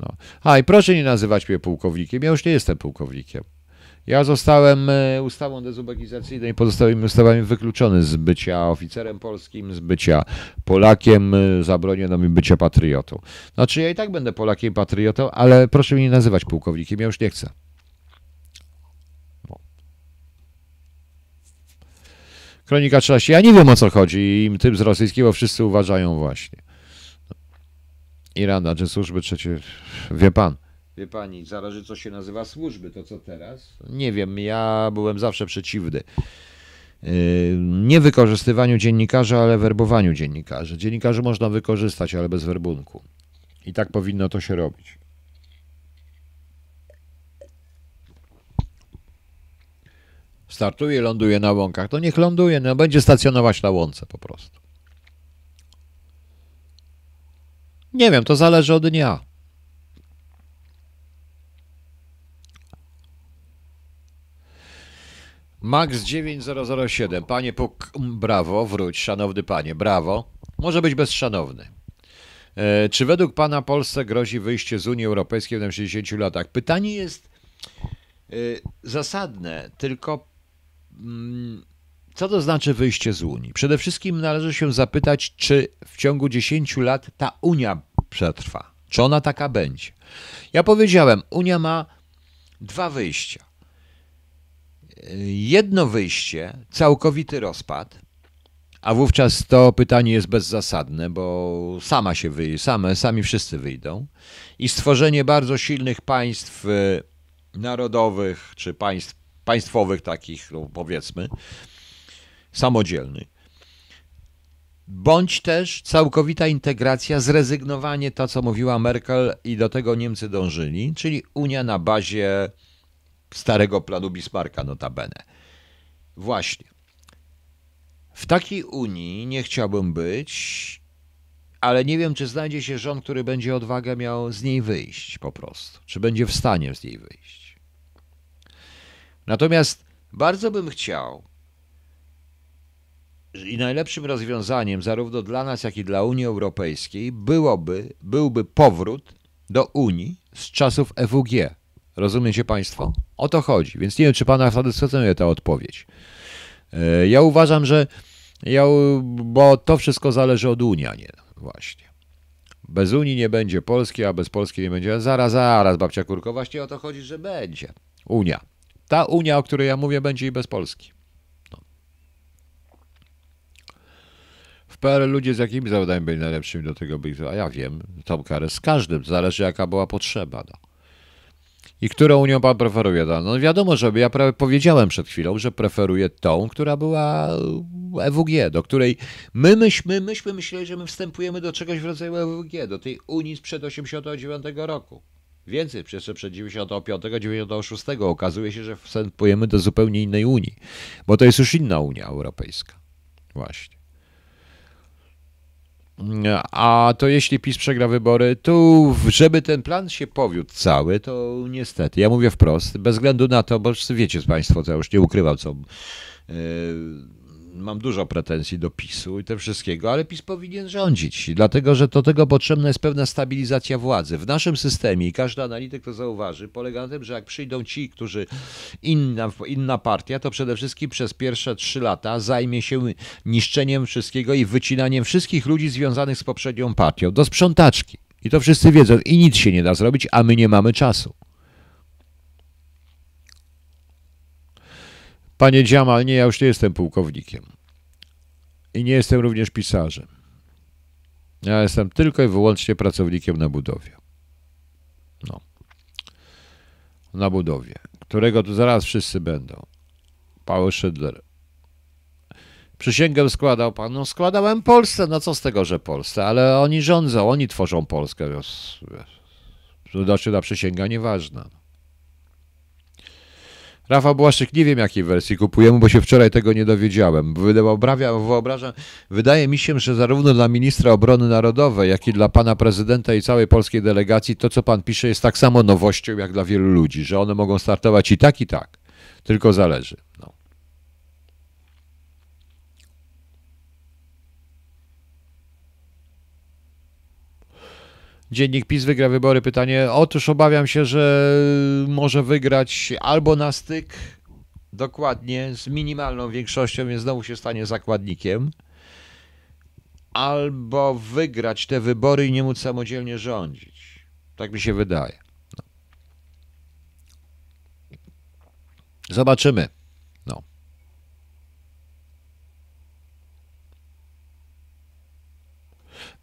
No. A i proszę nie nazywać mnie pułkownikiem, ja już nie jestem pułkownikiem. Ja zostałem e, ustawą dezubekizacyjną i pozostałymi ustawami wykluczony z bycia oficerem polskim, z bycia Polakiem, e, zabroniono mi bycia patriotą. Znaczy ja i tak będę Polakiem patriotą, ale proszę mnie nie nazywać pułkownikiem, ja już nie chcę. Kronika 13. Ja nie wiem o co chodzi i tym z rosyjskiego wszyscy uważają właśnie. Irana, czy służby trzecie. Wie pan. Wie pani, zależy co się nazywa służby, to co teraz? Nie wiem, ja byłem zawsze przeciwny. Yy, nie wykorzystywaniu dziennikarzy, ale werbowaniu dziennikarzy. Dziennikarzy można wykorzystać, ale bez werbunku. I tak powinno to się robić. Startuje, ląduje na łąkach, to niech ląduje, no będzie stacjonować na łące po prostu. Nie wiem, to zależy od dnia. Max 9007. Panie Puk, brawo, wróć, szanowny panie, brawo. Może być bezszanowny. E, czy według pana Polsce grozi wyjście z Unii Europejskiej w 60 latach? Pytanie jest e, zasadne, tylko co to znaczy wyjście z Unii? Przede wszystkim należy się zapytać, czy w ciągu 10 lat ta Unia przetrwa. Czy ona taka będzie? Ja powiedziałem, Unia ma dwa wyjścia. Jedno wyjście, całkowity rozpad, a wówczas to pytanie jest bezzasadne, bo sama się wyjdzie, same, sami wszyscy wyjdą. I stworzenie bardzo silnych państw e, narodowych czy państw państwowych takich, no powiedzmy, samodzielnych. Bądź też całkowita integracja, zrezygnowanie to, co mówiła Merkel i do tego Niemcy dążyli, czyli Unia na bazie starego planu Bismarcka notabene. Właśnie. W takiej Unii nie chciałbym być, ale nie wiem, czy znajdzie się rząd, który będzie odwagę miał z niej wyjść po prostu. Czy będzie w stanie z niej wyjść. Natomiast bardzo bym chciał, i najlepszym rozwiązaniem zarówno dla nas, jak i dla Unii Europejskiej byłoby, byłby powrót do Unii z czasów EWG. Rozumiecie Państwo? O to chodzi, więc nie wiem, czy Pana satysfakcjonuje ta odpowiedź. E, ja uważam, że ja, bo to wszystko zależy od Unii, a nie właśnie. Bez Unii nie będzie Polski, a bez Polski nie będzie. Zaraz, zaraz, babcia Kurko, właśnie o to chodzi, że będzie. Unia. Ta Unia, o której ja mówię, będzie i bez Polski. No. W PRL ludzie z jakimi zawodami byli najlepszymi do tego byli, a ja wiem, tą karę z każdym, zależy jaka była potrzeba. No. I którą Unią pan preferuje? No, no wiadomo, że ja prawie powiedziałem przed chwilą, że preferuję tą, która była EWG, do której my myśmy, myśmy myśleli, że my wstępujemy do czegoś w rodzaju EWG, do tej Unii sprzed 1989 roku. Więcej, jeszcze przed 95, 96 okazuje się, że wstępujemy do zupełnie innej Unii, bo to jest już inna Unia Europejska. Właśnie. A to jeśli PiS przegra wybory, to żeby ten plan się powiódł cały, to niestety, ja mówię wprost, bez względu na to, bo wiecie Państwo, to ja już nie ukrywam, co yy, mam dużo pretensji do PiSu i te wszystkiego, ale PiS powinien rządzić, dlatego że do tego potrzebna jest pewna stabilizacja władzy. W naszym systemie, i każdy analityk to zauważy, polega na tym, że jak przyjdą ci, którzy inna, inna partia, to przede wszystkim przez pierwsze trzy lata zajmie się niszczeniem wszystkiego i wycinaniem wszystkich ludzi związanych z poprzednią partią, do sprzątaczki. I to wszyscy wiedzą i nic się nie da zrobić, a my nie mamy czasu. Panie Dziamal, nie, ja już nie jestem pułkownikiem. I nie jestem również pisarzem. Ja jestem tylko i wyłącznie pracownikiem na budowie. No. Na budowie, którego tu zaraz wszyscy będą. Paweł Szydler. Przysięgę składał pan. No składałem Polsce, no co z tego, że Polsce, ale oni rządzą, oni tworzą Polskę. Znaczy ta przysięga nieważna. Rafał Błaszczyk, nie wiem jakiej wersji kupujemy, bo się wczoraj tego nie dowiedziałem. Wyobrażam, wydaje mi się, że zarówno dla ministra obrony narodowej, jak i dla pana prezydenta i całej polskiej delegacji to, co pan pisze, jest tak samo nowością, jak dla wielu ludzi, że one mogą startować i tak, i tak. Tylko zależy. No. Dziennik PiS wygra wybory. Pytanie, otóż obawiam się, że może wygrać albo na styk, dokładnie, z minimalną większością, więc znowu się stanie zakładnikiem, albo wygrać te wybory i nie móc samodzielnie rządzić. Tak mi się wydaje. No. Zobaczymy.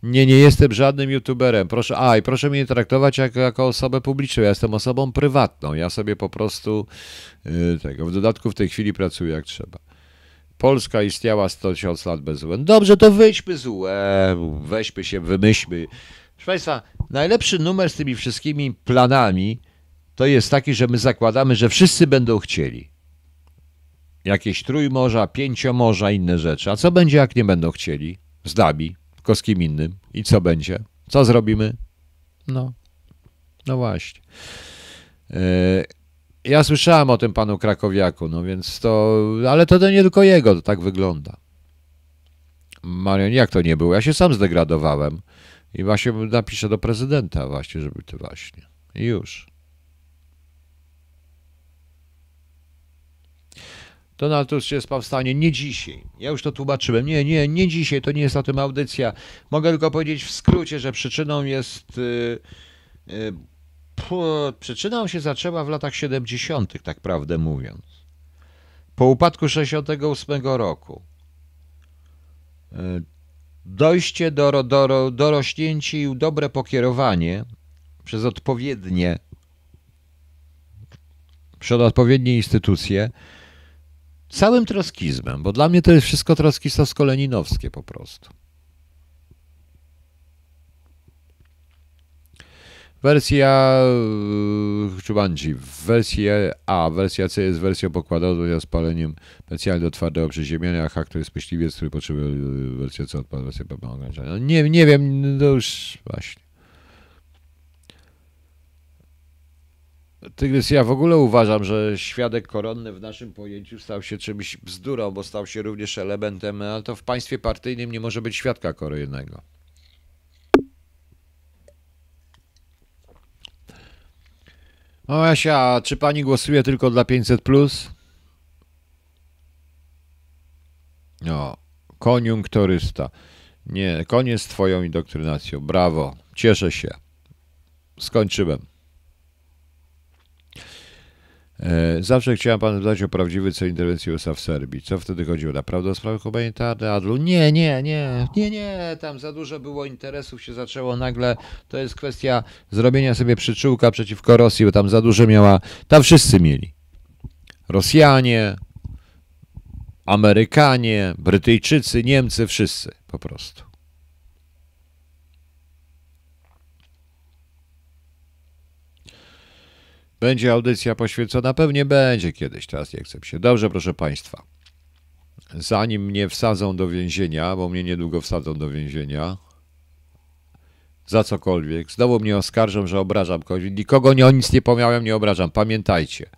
Nie, nie jestem żadnym youtuberem. Proszę, a i proszę mnie traktować jako, jako osobę publiczną. Ja jestem osobą prywatną. Ja sobie po prostu yy, tego. W dodatku w tej chwili pracuję jak trzeba. Polska istniała 100 tysięcy lat bez UN. Dobrze, to wyjdźmy z UN, weźmy się, wymyślmy. Proszę Państwa, najlepszy numer z tymi wszystkimi planami to jest taki, że my zakładamy, że wszyscy będą chcieli. Jakieś trójmorza, pięciomorza, inne rzeczy. A co będzie, jak nie będą chcieli? Z Dabi tylko z kim innym. I co będzie? Co zrobimy? No, no właśnie. E, ja słyszałem o tym panu Krakowiaku, no więc to, ale to, nie tylko jego, to tak wygląda. Marian, jak to nie było? Ja się sam zdegradowałem i właśnie napiszę do prezydenta właśnie, żeby to właśnie. I już. Donald Tusk jest powstanie nie dzisiaj. Ja już to tłumaczyłem. Nie, nie, nie dzisiaj, to nie jest o tym audycja. Mogę tylko powiedzieć w skrócie, że przyczyną jest. Yy, yy, przyczyną się zaczęła w latach 70., tak prawdę mówiąc. Po upadku 68 roku. Yy, dojście do, do, dorośnięcie i dobre pokierowanie przez odpowiednie, przez odpowiednie instytucje całym troskizmem, bo dla mnie to jest wszystko troskistowsko-leninowskie po prostu. Wersja Czubandzi, wersja A, wersja C jest wersją pokładową z paleniem specjalnie do twardego przeziemienia, a to jest myśliwiec, który potrzebuje wersję C odpada, wersja B. No nie, nie wiem, to już właśnie. Tygrys, ja w ogóle uważam, że świadek koronny w naszym pojęciu stał się czymś bzdurą, bo stał się również elementem, ale to w państwie partyjnym nie może być świadka koronnego. O czy pani głosuje tylko dla 500 plus? No, koniunktorysta. Nie, koniec z twoją indoktrynacją. Brawo, cieszę się. Skończyłem. E, zawsze chciałem panu zadać o prawdziwy cel interwencji USA w Serbii. Co wtedy chodziło? Naprawdę o sprawy humanitarne? Adlu? Nie, nie, nie, nie, nie. Tam za dużo było interesów, się zaczęło nagle. To jest kwestia zrobienia sobie przyczółka przeciwko Rosji, bo tam za dużo miała. Tam wszyscy mieli. Rosjanie, Amerykanie, Brytyjczycy, Niemcy, wszyscy po prostu. Będzie audycja poświęcona? Pewnie będzie kiedyś, teraz nie chcę się. Dobrze, proszę Państwa. Zanim mnie wsadzą do więzienia, bo mnie niedługo wsadzą do więzienia, za cokolwiek. Znowu mnie oskarżą, że obrażam kogoś. Nikogo nie o nic nie pomiałem, nie obrażam. Pamiętajcie.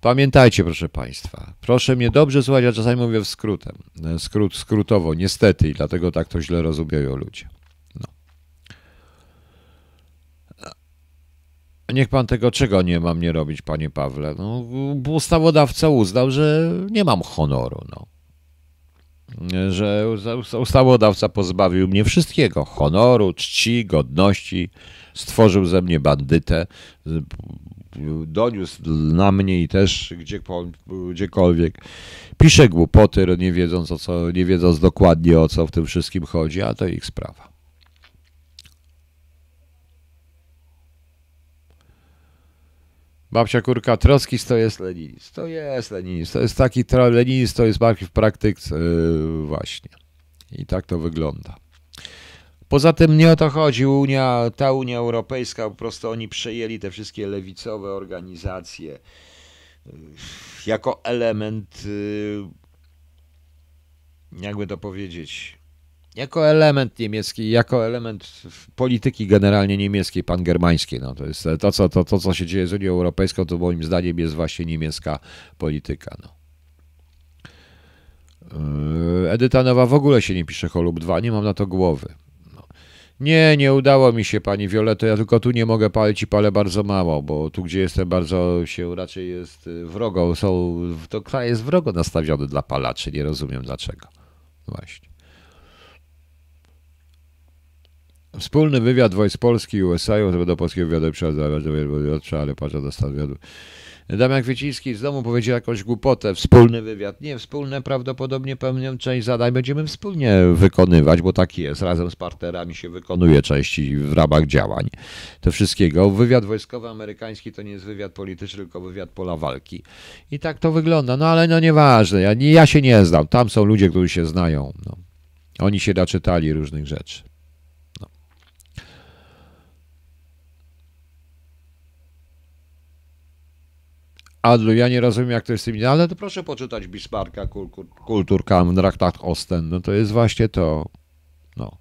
Pamiętajcie, proszę Państwa. Proszę mnie dobrze słuchać, ja czasami mówię w skrótem. Skrót, skrótowo, niestety, i dlatego tak to źle rozumieją ludzie. Niech pan tego czego nie mam nie robić, panie Pawle. No, ustawodawca uznał, że nie mam honoru. No że ustawodawca pozbawił mnie wszystkiego: honoru, czci, godności, stworzył ze mnie bandytę, doniósł na mnie i też gdzie, gdziekolwiek. Pisze głupoty, nie wiedząc, o co, nie wiedząc dokładnie o co w tym wszystkim chodzi, a to ich sprawa. Babcia Kurka, Trockis to jest Leninizm. To jest Leninizm. To jest taki Leninizm, to jest bardziej w praktyce yy, właśnie. I tak to wygląda. Poza tym nie o to chodzi. Unia, ta Unia Europejska, po prostu oni przejęli te wszystkie lewicowe organizacje yy, jako element, yy, jakby to powiedzieć, jako element niemiecki, jako element polityki generalnie niemieckiej, pangermańskiej. No, to jest to co, to, to, co się dzieje z Unią Europejską, to moim zdaniem jest właśnie niemiecka polityka. No. Yy, Edyta Nowa w ogóle się nie pisze Holub 2, nie mam na to głowy. No. Nie, nie udało mi się pani Violeto, ja tylko tu nie mogę palić i palę bardzo mało, bo tu gdzie jestem bardzo się raczej jest y, wrogo, są, to kraj jest wrogo nastawiony dla palaczy, nie rozumiem dlaczego. Właśnie. Wspólny wywiad wojsk Polski i USA, do polskiego wywiadu trzeba, ale patrzę do stanu wywiadu. Damian Kwieciński z domu powiedział jakąś głupotę. Wspólny wywiad. Nie, wspólne prawdopodobnie pełnią część zadań będziemy wspólnie wykonywać, bo tak jest. Razem z partnerami się wykonuje części w ramach działań. To wszystkiego. Wywiad wojskowy amerykański to nie jest wywiad polityczny, tylko wywiad pola walki. I tak to wygląda. No ale no nieważne. Ja, ja się nie znam. Tam są ludzie, którzy się znają. No. Oni się naczytali różnych rzeczy. Adlu, ja nie rozumiem, jak to jest z tymi, ale to proszę poczytać Bismarcka, Kulturkampf, Traktat Osten, no to jest właśnie to, no.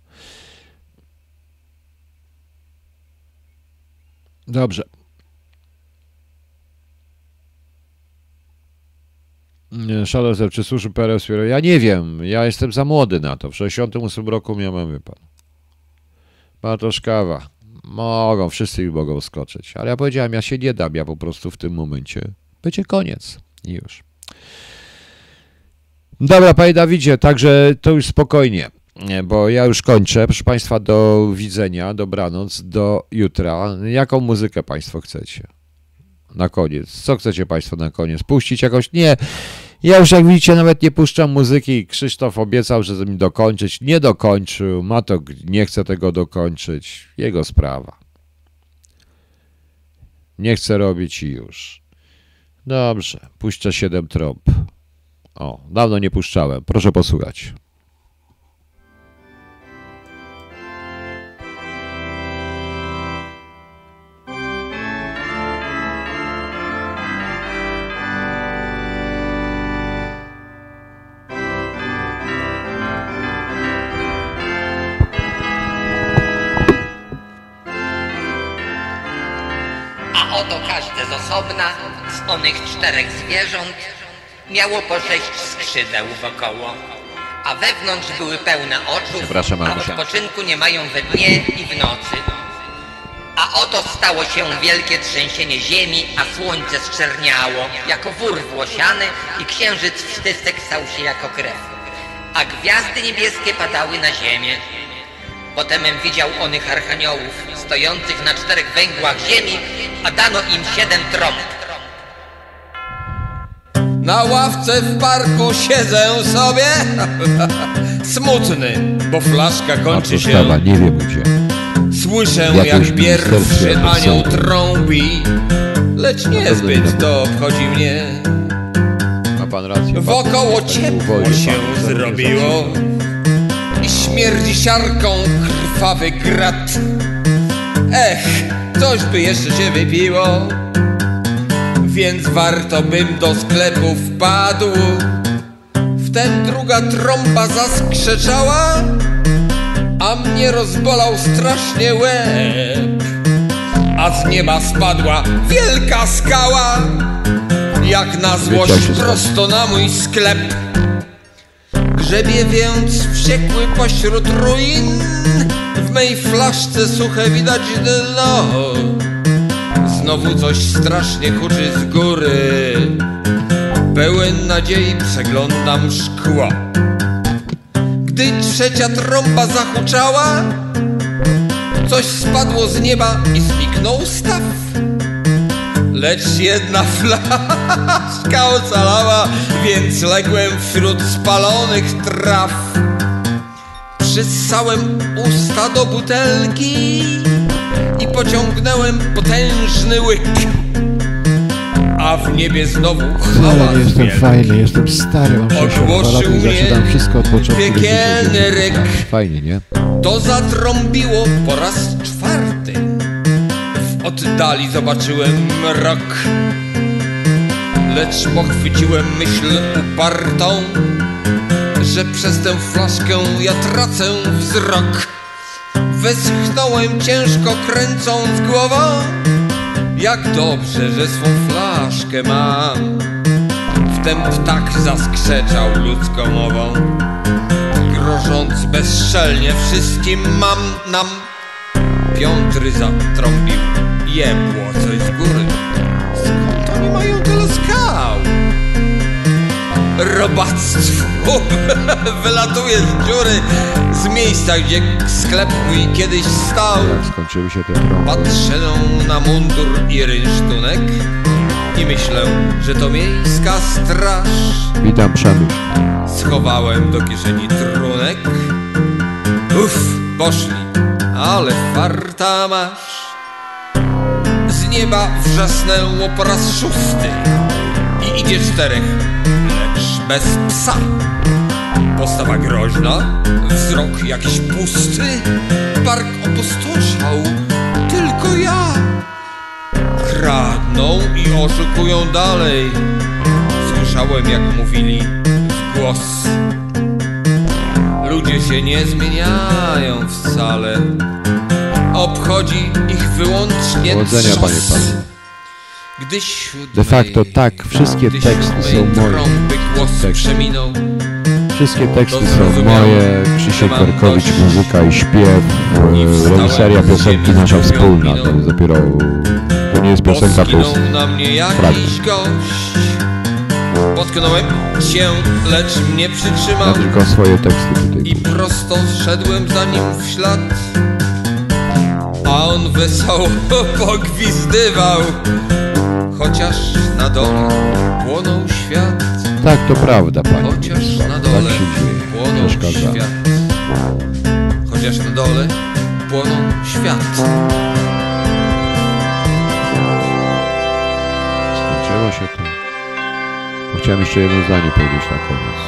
Dobrze. Szalezer, czy służy PRS? Ja nie wiem, ja jestem za młody na to. W 68 roku miałem, wie pan. Bartoszkawa. Mogą, wszyscy mogą skoczyć. Ale ja powiedziałem, ja się nie dam, ja po prostu w tym momencie będzie koniec. I już. Dobra, panie Dawidzie, także to już spokojnie, bo ja już kończę. Proszę państwa, do widzenia, dobranoc, do jutra. Jaką muzykę państwo chcecie? Na koniec. Co chcecie państwo na koniec? Puścić jakąś? Nie. Ja już jak widzicie nawet nie puszczam muzyki. Krzysztof obiecał, że mi dokończyć. Nie dokończył. Ma to, nie chce tego dokończyć. Jego sprawa. Nie chce robić i już. Dobrze, puszczę 7 trąb. O, dawno nie puszczałem. Proszę posłuchać. Onych czterech zwierząt miało po sześć skrzydeł wokoło, a wewnątrz były pełne oczu, a odpoczynku nie mają we dnie i w nocy. A oto stało się wielkie trzęsienie ziemi, a słońce zczerniało jako wór włosiany i księżyc wstysek stał się jako krew. A gwiazdy niebieskie padały na ziemię. Potemem widział onych archaniołów, stojących na czterech węgłach ziemi, a dano im siedem trąb. Na ławce w parku siedzę sobie. (laughs) Smutny, bo flaszka kończy się nie wiem gdzie. Słyszę jak pierwszy anioł trąbi. Lecz niezbyt to obchodzi mnie. Ma pan rację Wokoło ciepło się zrobiło. I śmierdzi siarką krwawy grat. Ech, coś by jeszcze się wypiło więc warto bym do sklepu wpadł. Wtem druga trąba zaskrzeczała, a mnie rozbolał strasznie łeb. A z nieba spadła wielka skała, jak na złość prosto na mój sklep. Grzebie więc wściekły pośród ruin, w mej flaszce suche widać dno. Znowu coś strasznie huczy z góry, pełen nadziei przeglądam szkło. Gdy trzecia trąba zahuczała, coś spadło z nieba i zniknął staw. Lecz jedna (laughs) flaszka ocalała, więc ległem wśród spalonych traw. Przyssałem usta do butelki pociągnąłem potężny łyk. A w niebie znowu Ale nie jestem fajny, jestem stary, mam 62 lata i zaczynam wszystko od początku. Piekielny ryk. Fajnie, nie? To zatrąbiło po raz czwarty. W oddali zobaczyłem mrok. Lecz pochwyciłem myśl upartą, że przez tę flaszkę ja tracę wzrok. Westchnąłem ciężko kręcąc głową, jak dobrze, że swą flaszkę mam. Wtem ptak zaskrzeczał ludzką mową grożąc bezczelnie wszystkim mam nam. Piątry zatrąbił, jebło coś z góry. Skąd oni mają tyle? Robactwo (laughs) wylatuje z dziury, z miejsca, gdzie sklep mój kiedyś stał. Skończyły się te. Patrzę na mundur i rynsztunek i myślę, że to miejska straż. Witam Przemysł. Schowałem do kieszeni trunek. Uff, poszli, ale farta masz. Z nieba wrzasnęło po raz szósty i idzie czterech, bez psa. Postawa groźna, wzrok jakiś pusty, park opustoszał, tylko ja. Kradną i oszukują dalej. Słyszałem jak mówili w głos. Ludzie się nie zmieniają wcale. Obchodzi ich wyłącznie Powodzenia, trzos. panie panie. De facto tak, wszystkie teksty są moje. Teksty. Wszystkie teksty są moje, Krzysiek Berkowicz, muzyka i śpiew, e, reżyseria piosenki nasza wspólna, to jest dopiero, to nie jest piosenka, to jest. Potknąłem się, lecz mnie ja przytrzymał. tylko swoje teksty tutaj. I prosto szedłem za nim w ślad A on wesoło (laughs) pogwizdywał Chociaż na dole płonął świat Tak, to prawda, panie. Chociaż na tak dole się dzieje. płonął Przeszkadza. świat Chociaż na dole płonął świat Skończyło się to. Chciałem jeszcze jedno zdanie powiedzieć na koniec.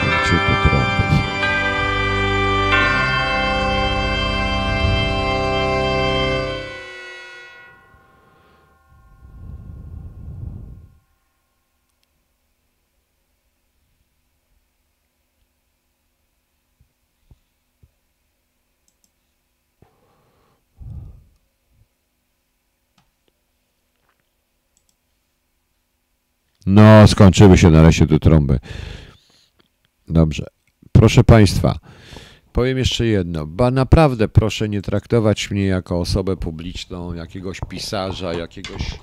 Kończy to No, skończyły się nareszcie te trąby. Dobrze. Proszę Państwa, powiem jeszcze jedno. Ba naprawdę proszę nie traktować mnie jako osobę publiczną, jakiegoś pisarza, jakiegoś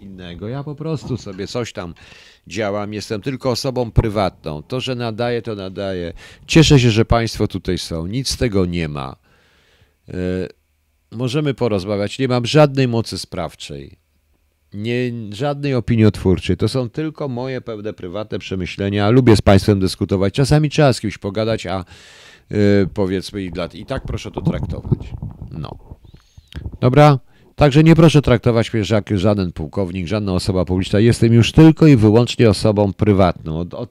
innego. Ja po prostu sobie coś tam działam. Jestem tylko osobą prywatną. To, że nadaję, to nadaję. Cieszę się, że Państwo tutaj są. Nic z tego nie ma. E, Możemy porozmawiać. Nie mam żadnej mocy sprawczej nie, żadnej opiniotwórczej. To są tylko moje pewne prywatne przemyślenia. Lubię z Państwem dyskutować. Czasami trzeba z kimś pogadać, a y, powiedzmy i, i tak proszę to traktować. No. Dobra? Także nie proszę traktować mnie jak żaden pułkownik, żadna osoba publiczna. Jestem już tylko i wyłącznie osobą prywatną. Od, od,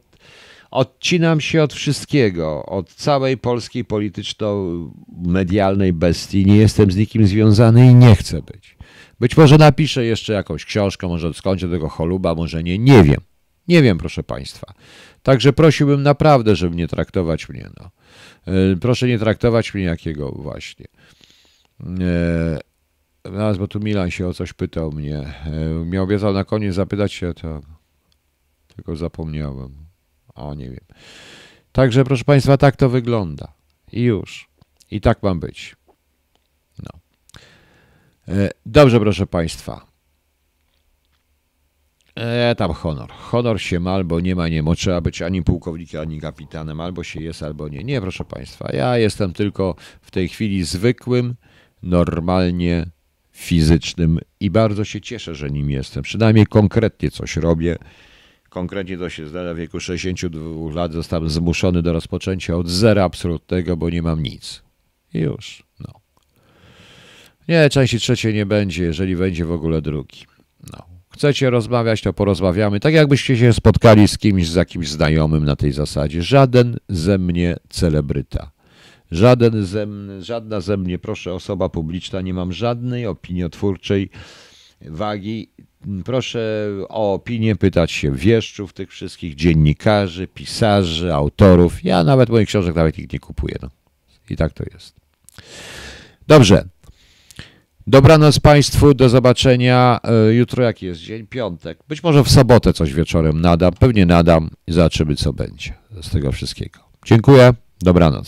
odcinam się od wszystkiego, od całej polskiej polityczno-medialnej bestii. Nie jestem z nikim związany i nie chcę być. Być może napiszę jeszcze jakąś książkę, może skończę tego choluba, może nie, nie wiem. Nie wiem, proszę Państwa. Także prosiłbym naprawdę, żeby nie traktować mnie. No. E, Proszę nie traktować mnie jakiego właśnie. E, Zaraz, bo tu Milan się o coś pytał mnie. E, Miał obiecał na koniec zapytać się, to tylko zapomniałem. O, nie wiem. Także, proszę Państwa, tak to wygląda. I już. I tak ma być. E, Dobrze, proszę Państwa. E, tam honor. Honor się ma albo nie ma, nie ma. Trzeba być ani pułkownikiem, ani kapitanem. Albo się jest, albo nie. Nie, proszę Państwa. Ja jestem tylko w tej chwili zwykłym, normalnie fizycznym i bardzo się cieszę, że nim jestem. Przynajmniej konkretnie coś robię. Konkretnie to się zdarza w wieku 62 lat. Zostałem zmuszony do rozpoczęcia od zera absolutnego, bo nie mam nic. Już. Nie, części trzeciej nie będzie, jeżeli będzie w ogóle drugi. No. Chcecie rozmawiać, to porozmawiamy. Tak jakbyście się spotkali z kimś, z jakimś znajomym na tej zasadzie. Żaden ze mnie celebryta. Żaden ze żadna ze mnie, proszę, osoba publiczna, nie mam żadnej opiniotwórczej wagi. Proszę o opinię pytać się wieszczów, tych wszystkich dziennikarzy, pisarzy, autorów. Ja nawet moich książek nawet ich nie kupuję. No. I tak to jest. Dobrze. Dobranoc Państwu, do zobaczenia. E, Jutro jaki jest dzień? Piątek. Być może w sobotę coś wieczorem nadam. Pewnie nadam i zobaczymy co będzie z tego wszystkiego. Dziękuję. Dobranoc.